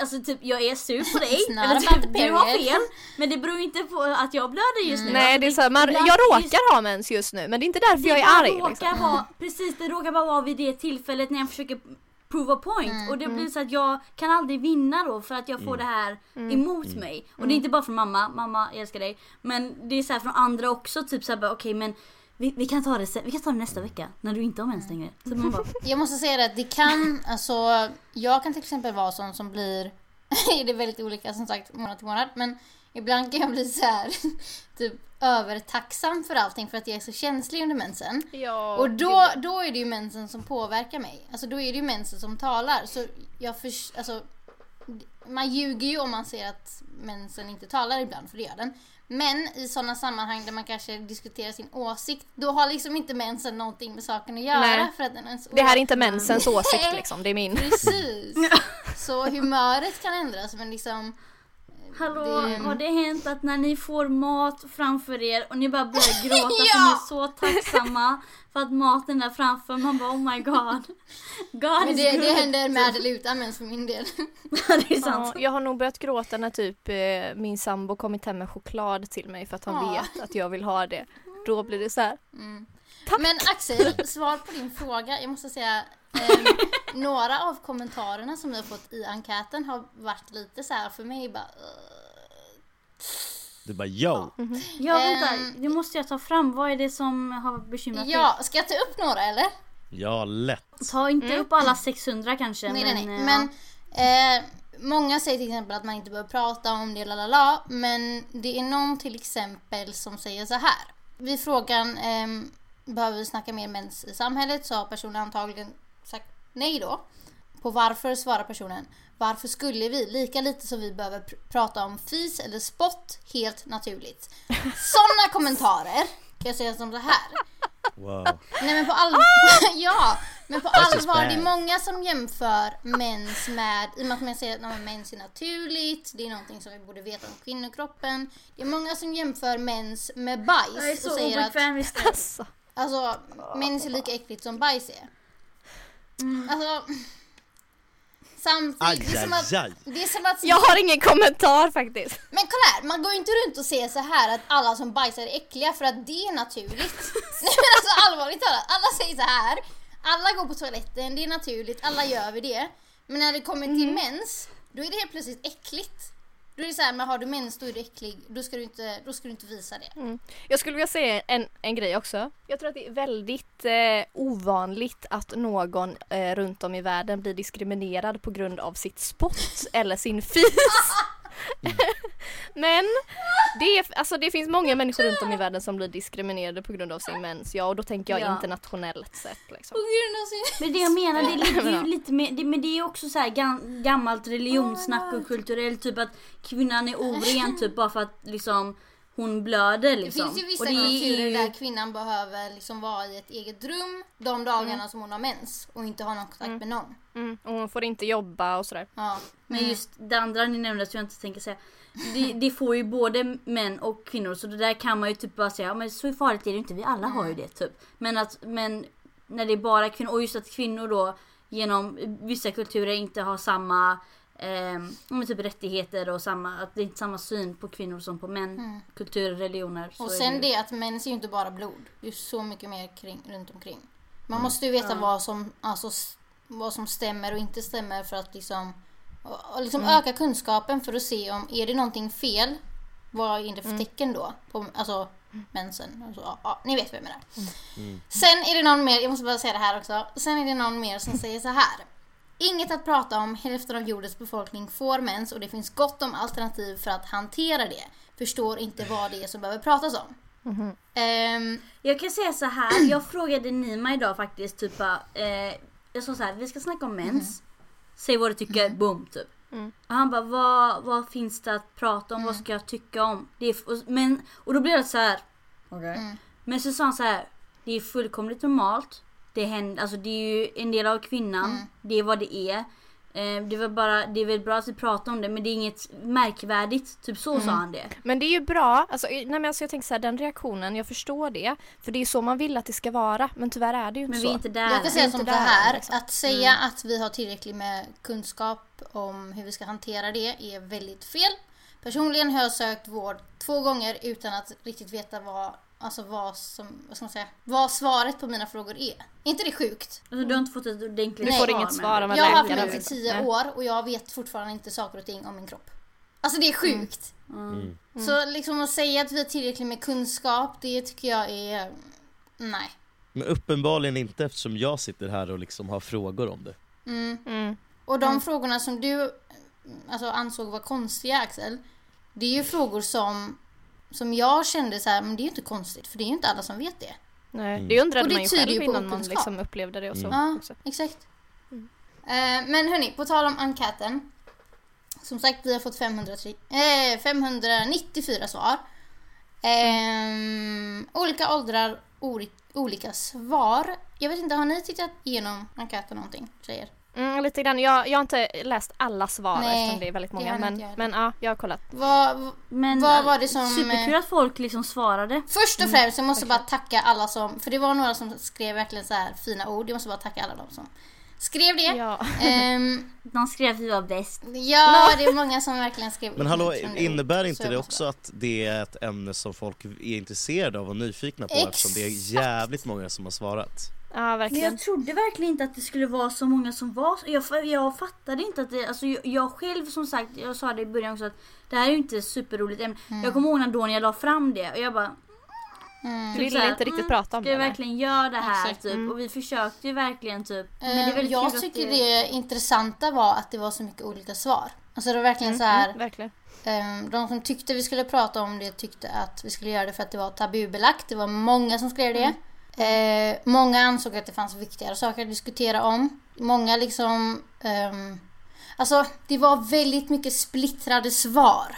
Speaker 2: Alltså typ jag är sur på dig. Eller typ du har fel. Men det beror inte på att jag blöder just nu.
Speaker 3: Nej, det är så här, man, jag
Speaker 2: just-
Speaker 3: råkar ha mens just nu men det är inte därför jag är arg.
Speaker 2: råkar
Speaker 3: Liksom.
Speaker 2: vara, precis det råkar bara vara vid det tillfället när jag försöker prove a point
Speaker 1: Mm.
Speaker 2: och det blir så att jag kan aldrig vinna då för att jag får det här emot mig. Och det är inte bara från mamma, mamma jag älskar dig. Men det är så här från andra också typ så här bara okej men vi, vi, kan ta det sen, vi kan ta det nästa vecka när du inte har mens längre. Så man bara,
Speaker 1: Jag måste säga det att det kan, alltså jag kan till exempel vara sån som blir, det är väldigt olika som sagt månad till månad, men ibland kan jag bli så här typ övertacksam för allting för att jag är så känslig under mensen.
Speaker 3: Ja,
Speaker 1: Och då, då är det ju mensen som påverkar mig. Alltså då är det ju mensen som talar. Så jag förs- alltså, man ljuger ju om man ser att mensen inte talar ibland, för det gör den. Men i sådana sammanhang där man kanske diskuterar sin åsikt, då har liksom inte mensen någonting med saken att göra.
Speaker 3: Nej.
Speaker 1: För att den ens
Speaker 3: Det här är inte mensens åsikt liksom, det är min.
Speaker 1: Precis. Så humöret kan ändras men liksom...
Speaker 2: Hallå,
Speaker 1: Det-
Speaker 2: har det hänt att när ni får mat framför er och ni bara börjar gråta för
Speaker 1: Ja!
Speaker 2: ni är så tacksamma för att maten är framför man bara oh my god. God
Speaker 1: Men det, det händer med eller utan mens för min del.
Speaker 2: det är sant.
Speaker 3: Ja, jag har nog börjat gråta när typ eh, min sambo kommit hem med choklad till mig för att han
Speaker 1: Ja.
Speaker 3: vet att jag vill ha det. Då blir det så här.
Speaker 1: Men Axel, svar på din fråga. Jag måste säga, ehm, några av kommentarerna som vi har fått i enkäten har varit lite så här för mig bara... "Ugh."
Speaker 4: Du bara yo.
Speaker 2: Ja vänta,
Speaker 1: Ehm,
Speaker 2: det måste jag ta fram. Vad är det som har bekymrat dig?
Speaker 1: Ja, ska jag ta upp några eller?
Speaker 4: Ja, lätt.
Speaker 2: Ta inte upp alla 600 kanske.
Speaker 1: Nej,
Speaker 2: men,
Speaker 1: nej, nej.
Speaker 2: eh,
Speaker 1: Men eh, många säger till exempel att man inte behöver prata om det, lalala. Men det är någon till exempel som säger så här. Vid frågan ehm, behöver vi snacka mer mens i samhället så har personen antagligen sagt nej då. På varför svarar personen varför skulle vi, lika lite som vi behöver pr- prata om fis eller spott, helt naturligt. Sådana kommentarer kan jag säga som så här.
Speaker 4: Wow.
Speaker 1: Nej men på allvar, ja! Men på allvar, det är många som jämför mens med, i och med att man säger att nej, men mens är naturligt, det är någonting som vi borde veta om kvinnokroppen. Det är många som jämför mens med bajs
Speaker 2: Jag är så
Speaker 1: och säger att
Speaker 2: obekväm vid det.
Speaker 3: Alltså,
Speaker 1: mens är lika äckligt som bajs är. Alltså, samtidigt, det är, som att, det är som att
Speaker 3: jag har ingen kommentar faktiskt.
Speaker 1: men kolla här, man går ju inte runt och säger så här att alla som bajsar är äckliga för att det är naturligt. Nej men alltså allvarligt talat, alla säger så här. Alla går på toaletten, det är naturligt, alla gör vi det. Men när det kommer till mens, då är det helt plötsligt äckligt. Då är det så här, men har du mens då är du äcklig, då ska du inte, då ska du inte visa det.
Speaker 3: Jag skulle vilja säga en, en grej också. Jag tror att det är väldigt eh, ovanligt att någon eh, runt om i världen blir diskriminerad på grund av sitt spott eller sin fis. Men det, är, alltså det finns många människor runt om i världen som blir diskriminerade på grund av sin mens. Ja, och då tänker jag
Speaker 2: Ja.
Speaker 3: internationellt sett. Liksom.
Speaker 1: På grund av sin...
Speaker 2: Men det jag menar, det är lite, det är
Speaker 3: Ja.
Speaker 2: ju lite mer, det, men det är också så här gam, gammalt religionssnack och kulturellt typ att kvinnan är oren typ bara för att liksom hon blöder
Speaker 1: Det
Speaker 2: liksom.
Speaker 1: finns ju vissa
Speaker 2: Och det
Speaker 1: kulturer där kvinnan behöver liksom vara i ett eget rum de dagarna som hon har mens och inte ha någon kontakt med någon.
Speaker 3: Mm. Och hon får inte jobba och sådär.
Speaker 1: Ja.
Speaker 2: Men just det andra ni nämnde som jag inte tänker säga. Det, det får ju både män och kvinnor så det där kan man ju typ bara säga, ja, men så farligt är det inte, vi alla har ju det typ. Men att, men när det är bara kvinnor, och just att kvinnor då genom vissa kulturer inte har samma eh, typ rättigheter och samma, att det är inte samma syn på kvinnor som på män. Kulturer, religioner.
Speaker 1: Och sen
Speaker 2: ju-
Speaker 1: det att mens är ju inte bara blod. Det är så mycket mer kring, runt omkring. Man måste ju veta vad, som, alltså, vad som stämmer och inte stämmer för att liksom, och, och liksom öka kunskapen för att se om är det någonting fel. Vad är det för tecken då? På, alltså mensen. Alltså, ja, ja, ni vet vad jag menar. Sen är det någon mer, jag måste bara säga det här också. Sen är det någon mer som säger så här. Inget att prata om, hälften av jordens befolkning får mens och det finns gott om alternativ för att hantera det. Förstår inte vad det är som behöver pratas om. Ehm,
Speaker 2: Jag kan säga så här. jag frågade Nima idag faktiskt typ bara, eh, jag sa så här, vi ska snacka om mens. Säg vad du tycker, boom typ.
Speaker 3: Mm.
Speaker 2: Och han bara, vad, vad finns det att prata om? Vad ska jag tycka om? Det är, och, men, och då blev det så här. okej. Men så sa han så här, det är fullkomligt normalt. Det, händer, alltså det är ju en del av kvinnan, det är vad det är. Eh, det, var bara, det är väl bra att vi pratar om det men det är inget märkvärdigt. Typ så sa han det.
Speaker 3: Men det är ju bra, alltså, nej men alltså jag tänker så här, den reaktionen, jag förstår det. För det är så man vill att det ska vara, men tyvärr är det ju inte
Speaker 2: Men
Speaker 3: så.
Speaker 2: vi är inte där.
Speaker 1: jag kan säga som så här,
Speaker 3: liksom.
Speaker 1: att säga att vi har tillräckligt med kunskap om hur vi ska hantera det är väldigt fel. Personligen har jag sökt vård två gånger utan att riktigt veta vad, alltså vad, som, vad, ska man säga, vad svaret på mina frågor är. Är inte det sjukt?
Speaker 2: Alltså, du har inte fått ett ordentligt
Speaker 3: Du
Speaker 1: får
Speaker 2: svar,
Speaker 3: inget svar av en
Speaker 1: Jag har haft mig i tio
Speaker 3: Nej.
Speaker 1: år och jag vet fortfarande inte saker och ting om min kropp. Alltså det är sjukt.
Speaker 2: Mm.
Speaker 1: Så liksom att säga att vi har tillräckligt med kunskap, det tycker jag är... Nej.
Speaker 4: Men uppenbarligen inte eftersom jag sitter här och liksom har frågor om det.
Speaker 1: Mm.
Speaker 3: Mm.
Speaker 1: Och de frågorna som du alltså, ansåg var konstiga Axel, det är ju frågor som, som jag kände så här, men det är ju inte konstigt för det är ju inte alla som vet det.
Speaker 3: Nej,
Speaker 4: Mm.
Speaker 3: det undrade
Speaker 1: Och det
Speaker 3: man ju själv
Speaker 1: ju på
Speaker 3: innan man liksom upplevde det och så.
Speaker 1: Ja,
Speaker 3: också.
Speaker 1: exakt. Eh, men hörni, på tal om enkäten. Som sagt, vi har fått 503, eh, 594 svar. Ehm, olika åldrar, olika svar. Jag vet inte, har ni tittat igenom enkäten någonting, tjejer?
Speaker 3: Mm, lite grann. Jag, jag har inte läst alla svar
Speaker 1: Nej,
Speaker 3: eftersom det är väldigt många. Men, men ja, jag har kollat.
Speaker 1: Vad,
Speaker 2: Men
Speaker 1: Vad var det som,
Speaker 2: Superkul
Speaker 1: eh,
Speaker 2: att folk liksom svarade.
Speaker 1: Först och främst, jag måste bara tacka alla som, för det var några som skrev verkligen så här fina ord. Jag måste bara tacka alla de som skrev det.
Speaker 3: Ja.
Speaker 1: Ehm,
Speaker 2: De skrev att vi var bäst.
Speaker 1: ja, det är många som verkligen skrev
Speaker 4: Men hallå, innebär inte det också att det är ett ämne som folk är intresserade av och nyfikna på eftersom det är
Speaker 1: Exakt.
Speaker 4: jävligt många som har svarat?
Speaker 3: Ja,
Speaker 2: Men
Speaker 3: verkligen.
Speaker 2: jag trodde verkligen inte att det skulle vara så många som var Jag, jag fattade inte att det, alltså jag, jag själv som sagt, jag sa det i början också att det här är ju inte superroligt ämne. Jag kommer ihåg när då när jag la fram det och jag bara
Speaker 1: Mm.
Speaker 3: Du
Speaker 2: typ
Speaker 3: ville
Speaker 2: så här,
Speaker 3: inte riktigt
Speaker 2: mm,
Speaker 3: prata om
Speaker 2: Ska
Speaker 3: det. nej.
Speaker 2: verkligen göra det här
Speaker 1: Exakt.
Speaker 2: typ?
Speaker 3: Mm.
Speaker 2: Och vi försökte ju verkligen typ. Men det väldigt
Speaker 1: jag tycker det intressanta var att det var så mycket olika svar. Alltså det var verkligen så här,
Speaker 3: Mm, verkligen.
Speaker 1: ehm, de som tyckte vi skulle prata om det tyckte att vi skulle göra det för att det var tabubelagt. Det var många som skrev det. Eh, många ansåg att det fanns viktigare saker att diskutera om. Många liksom, ehm, alltså det var väldigt mycket splittrade svar.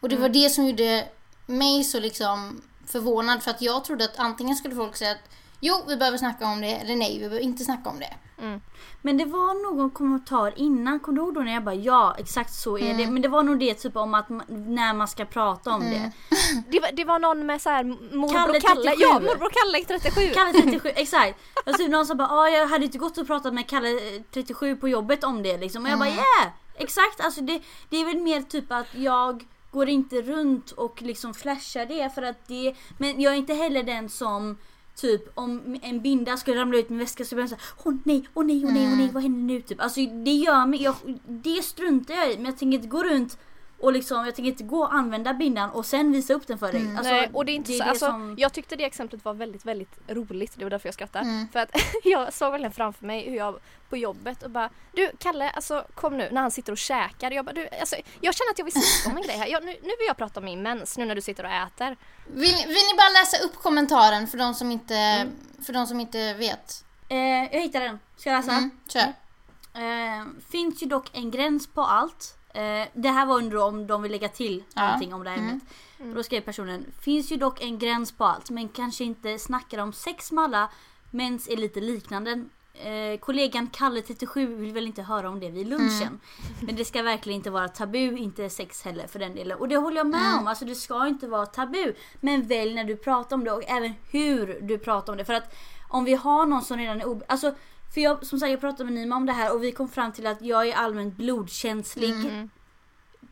Speaker 1: Och det var det som gjorde mig så liksom förvånad för att jag trodde att antingen skulle folk säga att jo, vi behöver snacka om det eller nej, vi behöver inte snacka om det.
Speaker 2: Men det var någon kommentar innan, kommer du ihåg då när jag bara ja exakt så är det. Men det var nog det typ om att när man ska prata om det.
Speaker 3: Det, var, det var någon med så här morbror
Speaker 2: Kalle
Speaker 3: Kalle.
Speaker 2: 37.
Speaker 3: Ja, morbror Kalle 37.
Speaker 2: Kalle 37, exakt. Typ någon som bara ah, jag hade inte gått och pratat med Kalle eh, 37 på jobbet om det liksom. Och jag bara yeah! Exakt, alltså det, det är väl mer typ att jag går inte runt och liksom flashar det för att det Men jag är inte heller den som Typ om en binda skulle ramla ut min väska så blir jag såhär Åh nej, åh nej, åh nej, åh nej, vad händer nu? Typ. Alltså det gör mig, jag, det struntar jag i men jag tänker inte gå runt och liksom, jag tänker inte gå och använda bindan och sen visa upp den för dig. Alltså,
Speaker 3: Nej, och det är inte så,
Speaker 2: det
Speaker 3: alltså,
Speaker 2: som-
Speaker 3: Jag tyckte det exemplet var väldigt, väldigt roligt. Det var därför jag skrattade.
Speaker 1: Mm.
Speaker 3: För att jag såg verkligen framför mig hur jag på jobbet och bara Du Kalle, alltså kom nu när han sitter och käkar. Jag bara, du, alltså, jag känner att jag vill snacka om en grej här. Jag, nu, nu vill jag prata om min mens nu när du sitter och äter.
Speaker 1: Vill, vill ni bara läsa upp kommentaren för de som inte, för de som inte vet?
Speaker 2: Eh, jag hittade den, ska jag läsa?
Speaker 1: Mm, kör.
Speaker 2: Eh, finns ju dock en gräns på allt. Eh, det här var under om de vill lägga till
Speaker 1: Ja.
Speaker 2: någonting om det här ämnet. Och Då skrev personen, finns ju dock en gräns på allt men kanske inte snackar om sex med alla. Mens är lite liknande. Eh, kollegan Kalle 37 vill väl inte höra om det vid lunchen. Men det ska verkligen inte vara tabu, inte sex heller för den delen. Och det håller jag med om, alltså det ska inte vara tabu. Men välj när du pratar om det och även hur du pratar om det. För att om vi har någon som redan är ob- alltså för jag, som sagt jag pratade med Nima om det här och vi kom fram till att jag är allmänt blodkänslig.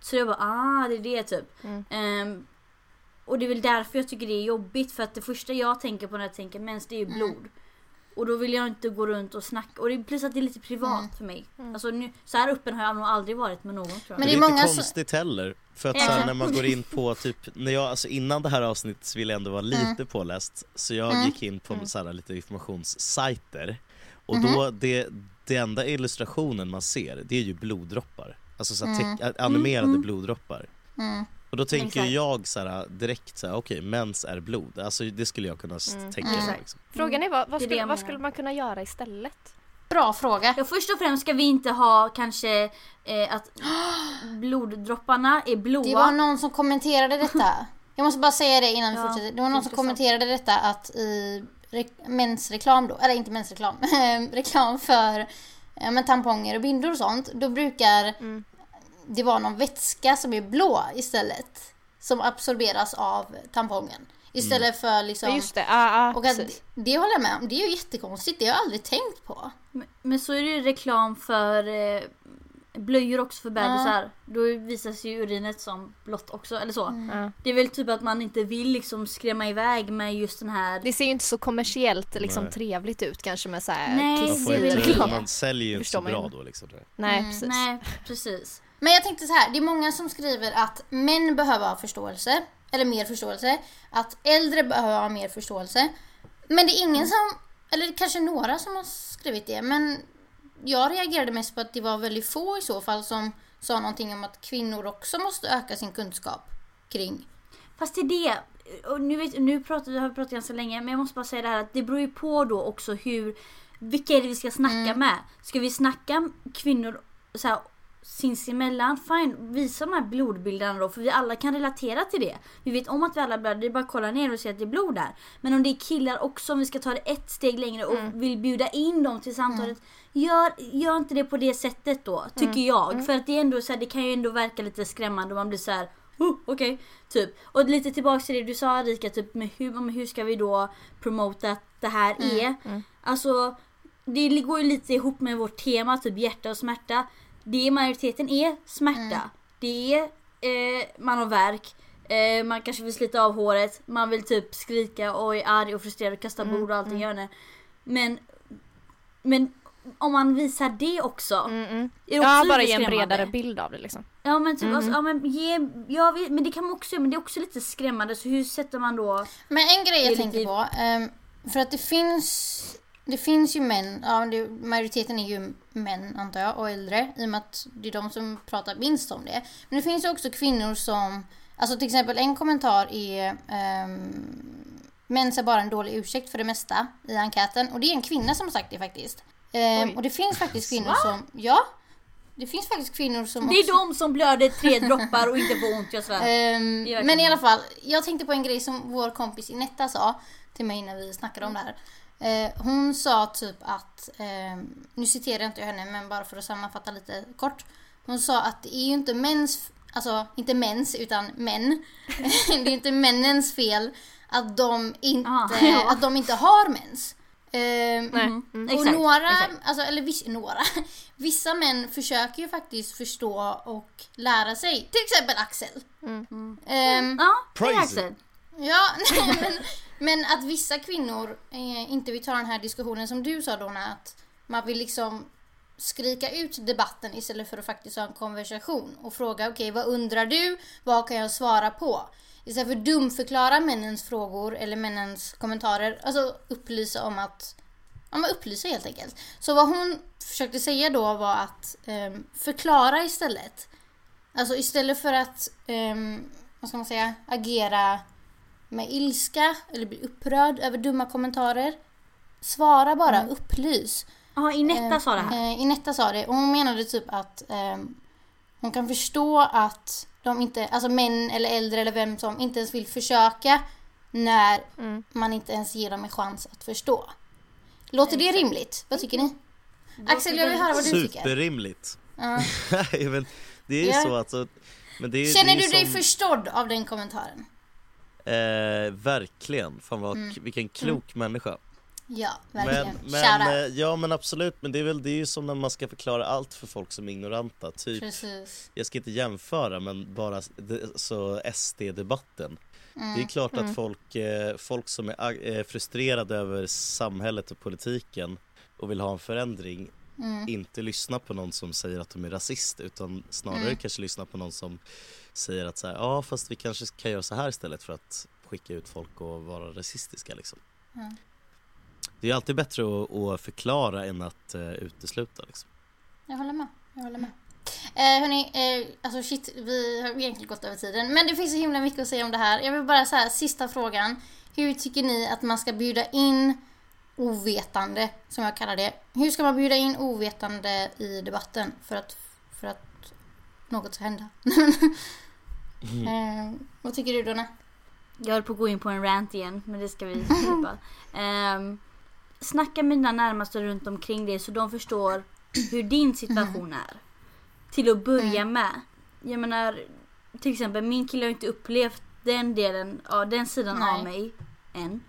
Speaker 2: Så jag bara ah det är det typ. Ehm, och det är väl därför jag tycker det är jobbigt för att det första jag tänker på när jag tänker mens det är ju blod. Och då vill jag inte gå runt och snacka och det, plus att det är lite privat för mig. Alltså nu, så här öppen har jag nog aldrig varit med någon tror jag.
Speaker 1: Men
Speaker 4: det
Speaker 1: det
Speaker 4: är
Speaker 1: är
Speaker 4: inte konstigt heller. För att så här, när man går in på typ, när jag, alltså innan det här avsnittet så ville jag ändå vara lite påläst. Så jag gick in på så här, lite informationssajter. Och då, det, det enda illustrationen man ser, det är ju bloddroppar. Alltså så här, teck- animerade bloddroppar. Och då tänker
Speaker 2: Exakt.
Speaker 4: jag så här, direkt så här, okej mens är blod. Alltså det skulle jag kunna
Speaker 3: Mm.
Speaker 4: tänka
Speaker 1: Mm.
Speaker 4: mig. Liksom.
Speaker 3: Frågan är vad, vad, skulle, vad skulle man kunna göra istället?
Speaker 1: Bra fråga.
Speaker 2: Ja, först och främst ska vi inte ha kanske eh, att bloddropparna är blåa.
Speaker 1: Det var någon som kommenterade detta. Jag måste bara säga det innan vi
Speaker 2: Ja,
Speaker 1: fortsätter. Det var någon som
Speaker 2: intressant.
Speaker 1: kommenterade detta att i re- mensreklam då, eller inte mensreklam, reklam för ja, men tamponger och bindor och sånt. Då brukar
Speaker 3: Mm.
Speaker 1: det vara någon vätska som är blå istället. Som absorberas av tampongen. Istället för liksom...
Speaker 3: Ja, just det. Ah, ah,
Speaker 1: och att,
Speaker 3: precis.
Speaker 1: det håller jag med om. Det är ju jättekonstigt. Det har jag aldrig tänkt på.
Speaker 2: Men- Men så är det ju reklam för eh, blöjor också för bebisar. Då visas ju urinet som blått också eller så.
Speaker 1: Mm.
Speaker 3: Ja.
Speaker 2: Det är väl typ att man inte vill liksom skrämma iväg med just den här
Speaker 3: Det ser ju inte så kommersiellt liksom,
Speaker 4: Nej.
Speaker 3: trevligt ut kanske med så här
Speaker 2: Nej,
Speaker 4: Man,
Speaker 3: kiss
Speaker 4: får
Speaker 2: det är väl
Speaker 4: inte, man säljer ju inte så bra då liksom.
Speaker 3: Nej,
Speaker 1: Mm,
Speaker 3: precis.
Speaker 2: Nej precis.
Speaker 1: Men jag tänkte så här, det är många som skriver att män behöver ha förståelse, eller mer förståelse, att äldre behöver ha mer förståelse. Men det är ingen som, eller kanske några som har skrivit det, men jag reagerade mest på att det var väldigt få i så fall som sa någonting om att kvinnor också måste öka sin kunskap kring.
Speaker 2: Fast till det, och nu, vet, nu pratar har vi pratat ganska länge men jag måste bara säga det här att det beror ju på då också hur vilka är det vi ska snacka med? Ska vi snacka kvinnor så här, sinsemellan? Fine, visa de här blodbilderna då för vi alla kan relatera till det. Vi vet om att vi alla blöder, det är bara att kolla ner och se att det är blod där. Men om det är killar också, om vi ska ta det ett steg längre och vill bjuda in dem till samtalet. Gör, gör inte det på det sättet då, tycker jag. För att det är ändå så här, det kan ju ändå verka lite skrämmande och man blir så här. Oh, Okej, typ. Och lite tillbaks till det du sa Rika, typ med hur, men hur ska vi då promota att det här är? Alltså, det går ju lite ihop med vårt tema, typ hjärta och smärta. Det majoriteten är smärta. Det är, eh, man har värk, eh, man kanske vill slita av håret, man vill typ skrika och är arg och frustrerad och kasta bord och allting gör det. Men, men om man visar det också.
Speaker 3: Mm, mm.
Speaker 2: Är det
Speaker 3: Ja,
Speaker 2: också
Speaker 3: bara
Speaker 2: lite
Speaker 3: ge en bredare bild av det liksom.
Speaker 2: Ja men typ, alltså, ja, men, ge, ja, men det kan man också men det är också lite skrämmande så hur sätter man då
Speaker 1: Men en grej jag tänker på, ehm, för att det finns det finns ju män, ja, det, majoriteten är ju män antar jag och äldre i och med att det är de som pratar minst om det. Men det finns ju också kvinnor som, alltså till exempel en kommentar är um, Mens är bara en dålig ursäkt för det mesta i enkäten och det är en kvinna som har sagt det faktiskt.
Speaker 3: Oj.
Speaker 1: och det finns faktiskt kvinnor som, ja, det finns faktiskt kvinnor som
Speaker 2: Det är
Speaker 1: också,
Speaker 2: de som blöder tre droppar och inte får ont jag svär. Verkligen
Speaker 1: men i alla fall, jag tänkte på en grej som vår kompis Inetta sa till mig när vi snackade om det här. Eh, hon sa typ att, ehm, nu citerar jag inte henne men bara för att sammanfatta lite kort. Hon sa att det är ju inte mäns, alltså inte mäns utan män. det är inte männens fel att de inte,
Speaker 2: Ah, ja.
Speaker 1: att de inte har mens. Ehm,
Speaker 3: Nej.
Speaker 2: Mm.
Speaker 3: Mm.
Speaker 1: och
Speaker 2: Exakt,
Speaker 1: några,
Speaker 2: exakt.
Speaker 1: alltså, eller vissa, några, vissa män försöker ju faktiskt förstå och lära sig. Till exempel Axel.
Speaker 3: Mm.
Speaker 1: Ehm,
Speaker 2: Ja, det
Speaker 4: Praise
Speaker 2: är Axel.
Speaker 1: ja, nej, men, men att vissa kvinnor eh, inte vill ta den här diskussionen som du sa Donna, att man vill liksom skrika ut debatten istället för att faktiskt ha en konversation och fråga okej vad undrar du, vad kan jag svara på? Istället för att dumförklara männens frågor eller männens kommentarer, alltså upplysa om att Ja men upplysa helt enkelt. Så vad hon försökte säga då var att ehm, förklara istället. Alltså istället för att, ehm, vad ska man säga, agera med ilska eller bli upprörd över dumma kommentarer. Svara bara, upplys.
Speaker 2: Ja, Inetta sa det här.
Speaker 1: Eh, Inetta sa det och hon menade typ att ehm, hon kan förstå att de inte, alltså män eller äldre eller vem som inte ens vill försöka när
Speaker 3: Mm.
Speaker 1: man inte ens ger dem en chans att förstå. Låter det rimligt? Vad tycker ni? Axel, jag vill höra vad du tycker.
Speaker 4: Superrimligt. Men det är ju
Speaker 1: Ja.
Speaker 4: så alltså. Men det är,
Speaker 1: Känner
Speaker 4: det är
Speaker 1: du dig
Speaker 4: som,
Speaker 1: förstådd av den kommentaren?
Speaker 4: Eh, verkligen. Fan vad,
Speaker 1: Mm.
Speaker 4: vilken klok människa.
Speaker 1: Ja,
Speaker 4: Men,
Speaker 1: verkligen.
Speaker 4: men,
Speaker 1: Shoutout.
Speaker 4: eh, ja men absolut, men det är väl det är ju som när man ska förklara allt för folk som är ignoranta. Typ,
Speaker 1: Precis.
Speaker 4: jag ska inte jämföra men bara så SD-debatten. Det är klart att folk, eh, folk som är eh, frustrerade över samhället och politiken och vill ha en förändring
Speaker 1: Mm.
Speaker 4: inte lyssnar på någon som säger att de är rasist utan snarare
Speaker 1: Mm.
Speaker 4: kanske lyssnar på någon som säger att så här, ja fast vi kanske kan göra så här istället för att skicka ut folk och vara rasistiska liksom.
Speaker 1: Mm.
Speaker 4: Det är alltid bättre att, att förklara än att uh, utesluta liksom.
Speaker 1: Jag håller med. Jag håller med. Eh, hörni, eh, alltså shit, vi har egentligen gått över tiden. Men det finns så himla mycket att säga om det här. Jag vill bara säga sista frågan. Hur tycker ni att man ska bjuda in ovetande, som jag kallar det. Hur ska man bjuda in ovetande i debatten för att, för att något ska hända? eh, vad tycker du Donna?
Speaker 2: Jag höll på att gå in på en rant igen, men det ska vi slippa. Um, snacka med dina närmaste runt omkring dig så de förstår hur din situation är. Till att börja med. Jag menar, till exempel min kille har inte upplevt den delen, ja, den sidan
Speaker 1: Nej.
Speaker 2: av mig än.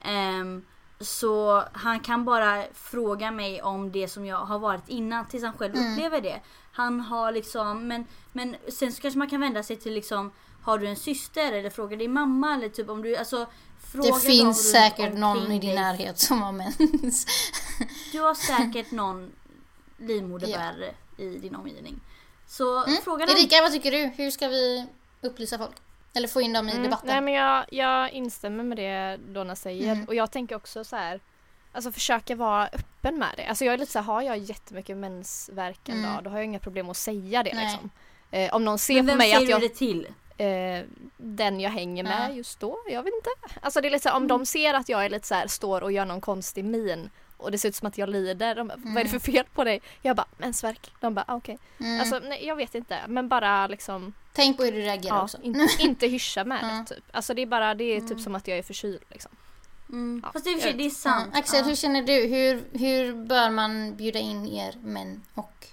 Speaker 2: Ehm, så han kan bara fråga mig om det som jag har varit innan tills han själv upplever det. Han har liksom, men, men sen så kanske man kan vända sig till liksom Har du en syster eller fråga din mamma eller typ om du, alltså fråga
Speaker 1: Det finns säkert någon i din
Speaker 2: dig.
Speaker 1: närhet som har mens.
Speaker 2: Du har säkert någon livmoderbärare i din omgivning. Så fråga dem.
Speaker 1: Mm. Erika, vad tycker du? Hur ska vi upplysa folk? Eller få in dem i
Speaker 3: Mm,
Speaker 1: debatten?
Speaker 3: Nej men jag, jag instämmer med det Donna säger
Speaker 1: Mm.
Speaker 3: och jag tänker också så här Alltså försöka vara öppen med det. Alltså jag är lite så här, har jag jättemycket mensvärk en
Speaker 1: Mm.
Speaker 3: dag då har jag inga problem att säga det
Speaker 1: Nej.
Speaker 3: liksom. Eh, om någon ser
Speaker 2: Men
Speaker 3: på
Speaker 2: vem
Speaker 3: mig
Speaker 2: säger
Speaker 3: att jag,
Speaker 2: du det till?
Speaker 3: eh, den jag hänger med
Speaker 1: Ja.
Speaker 3: just då, jag vet inte. Alltså det är lite så här, om de ser att jag är lite så här, står och gör någon konstig min och det ser ut som att jag lider, de bara, vad är det för fel på dig? Jag bara, mensvärk. De bara, ah, okej.
Speaker 1: Mm.
Speaker 3: Alltså nej, jag vet inte men bara liksom
Speaker 1: Tänk på hur du reagerar
Speaker 3: Ja,
Speaker 1: också.
Speaker 3: inte, inte hyscha med det typ. Alltså det är bara, det är typ som att jag är förkyld liksom.
Speaker 2: Mm.
Speaker 3: Ja,
Speaker 2: Fast det är, i och för sig-
Speaker 3: jag
Speaker 2: det är sant.
Speaker 1: Axel,
Speaker 2: Ja.
Speaker 1: hur känner du? Hur, hur bör man bjuda in er män och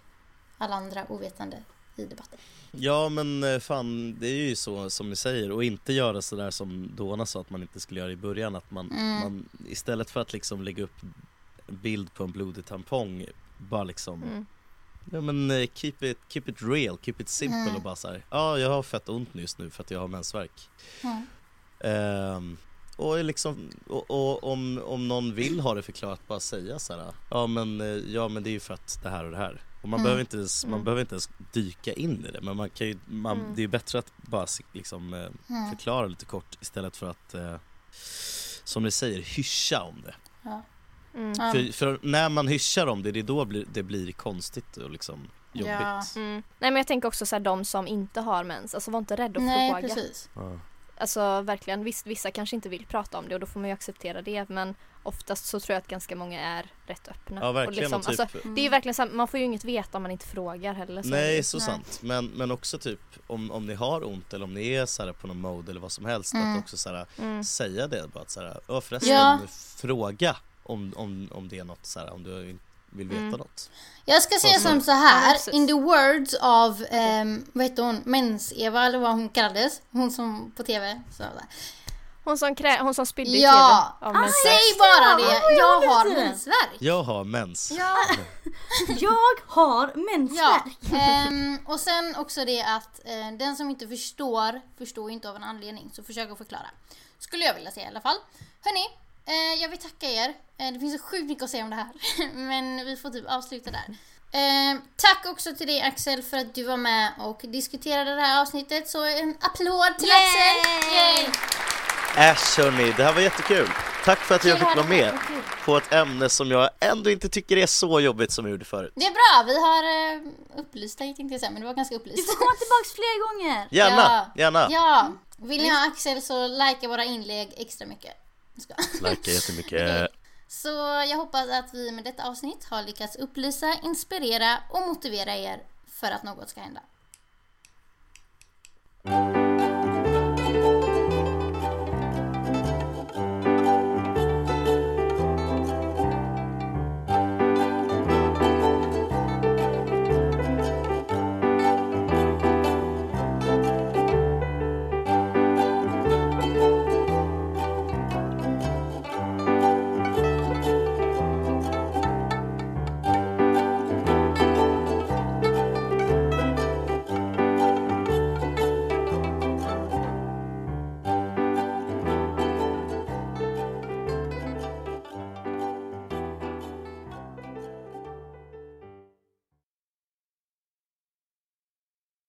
Speaker 1: alla andra ovetande i debatten?
Speaker 4: Ja men eh, fan det är ju så som ni säger och inte göra sådär som Dona sa att man inte skulle göra i början att man,
Speaker 1: Mm.
Speaker 4: man istället för att liksom lägga upp bild på en blodig tampong bara liksom
Speaker 3: Mm.
Speaker 4: Ja men eh, keep it, keep it real, keep it simple
Speaker 1: Mm.
Speaker 4: och bara såhär Ja jag har fett ont just nu för att jag har mensvärk. Ehm, och liksom, och, och om, om någon vill ha det förklarat bara säga så här. Ja men, eh, ja men det är ju för att det här och det här Och man,
Speaker 1: Mm.
Speaker 4: behöver, inte ens, man
Speaker 3: Mm.
Speaker 4: behöver inte ens dyka in i det men man kan ju, man,
Speaker 3: Mm.
Speaker 4: det är ju bättre att bara liksom eh,
Speaker 1: Mm.
Speaker 4: förklara lite kort istället för att eh, Som ni säger, hyscha om det
Speaker 1: Ja.
Speaker 3: Mm.
Speaker 4: För, för när man hyschar om det, det är då blir, det blir konstigt och liksom jobbigt
Speaker 1: Ja.
Speaker 3: Mm. Nej men jag tänker också så här, de som inte har mens, alltså var inte rädd att
Speaker 1: Nej,
Speaker 3: fråga.
Speaker 1: precis.
Speaker 4: Ja.
Speaker 3: Alltså verkligen, visst vissa kanske inte vill prata om det och då får man ju acceptera det men oftast så tror jag att ganska många är rätt öppna.
Speaker 4: Ja verkligen
Speaker 3: och
Speaker 4: och
Speaker 3: liksom,
Speaker 4: typ,
Speaker 3: alltså, det är ju verkligen så här, man får ju inget veta om man inte frågar heller. Så
Speaker 4: Nej så
Speaker 1: Nej.
Speaker 4: sant, men, men också typ om, om ni har ont eller om ni är så här på någon mode eller vad som helst
Speaker 1: Mm.
Speaker 4: att också så här,
Speaker 3: Mm.
Speaker 4: säga det bara att så här, förresten
Speaker 1: Ja.
Speaker 4: fråga om, om, om det är något så här, om du vill veta
Speaker 3: Mm.
Speaker 4: något.
Speaker 1: Jag ska säga som så
Speaker 3: Ja,
Speaker 1: här,
Speaker 3: precis.
Speaker 1: in the words of, um, vad heter hon, Mens-Eva eller vad hon kallades, hon som på TV. Så där.
Speaker 3: Hon som, krä- hon som spydde i
Speaker 1: Ja.
Speaker 3: tv av mensvärk.
Speaker 1: Säg bara
Speaker 2: Ja,
Speaker 1: det, jag har mensvärk.
Speaker 4: Jag har mens.
Speaker 1: Ja,
Speaker 2: Jag har
Speaker 1: ja.
Speaker 2: mensvärk.
Speaker 1: ehm, och sen också det att eh, den som inte förstår, förstår inte av en anledning. Så försök att förklara. Skulle jag vilja säga i alla fall. Hörni, eh, jag vill tacka er. Eh, det finns så sjukt mycket att säga om det här. Men vi får typ avsluta där. Eh, tack också till dig Axel för att du var med och diskuterade det här avsnittet. Så en applåd till
Speaker 2: Yay!
Speaker 1: Axel! Yay!
Speaker 4: Äsch hörni, det här var jättekul. Tack för att jag fick vara med på ett ämne som jag ändå inte tycker är så jobbigt som jag gjorde förut.
Speaker 1: Det är bra, vi har eh, upplyst dig tänkte jag säga, men det var ganska
Speaker 2: Du
Speaker 1: upplyst.
Speaker 2: får komma tillbaks fler gånger.
Speaker 4: Gärna,
Speaker 1: Ja.
Speaker 4: gärna.
Speaker 1: Ja, vill ni ha Axel så likea våra inlägg extra mycket.
Speaker 4: Lajka jättemycket.
Speaker 1: Så jag hoppas att vi med detta avsnitt har lyckats upplysa, inspirera och motivera er för att något ska hända.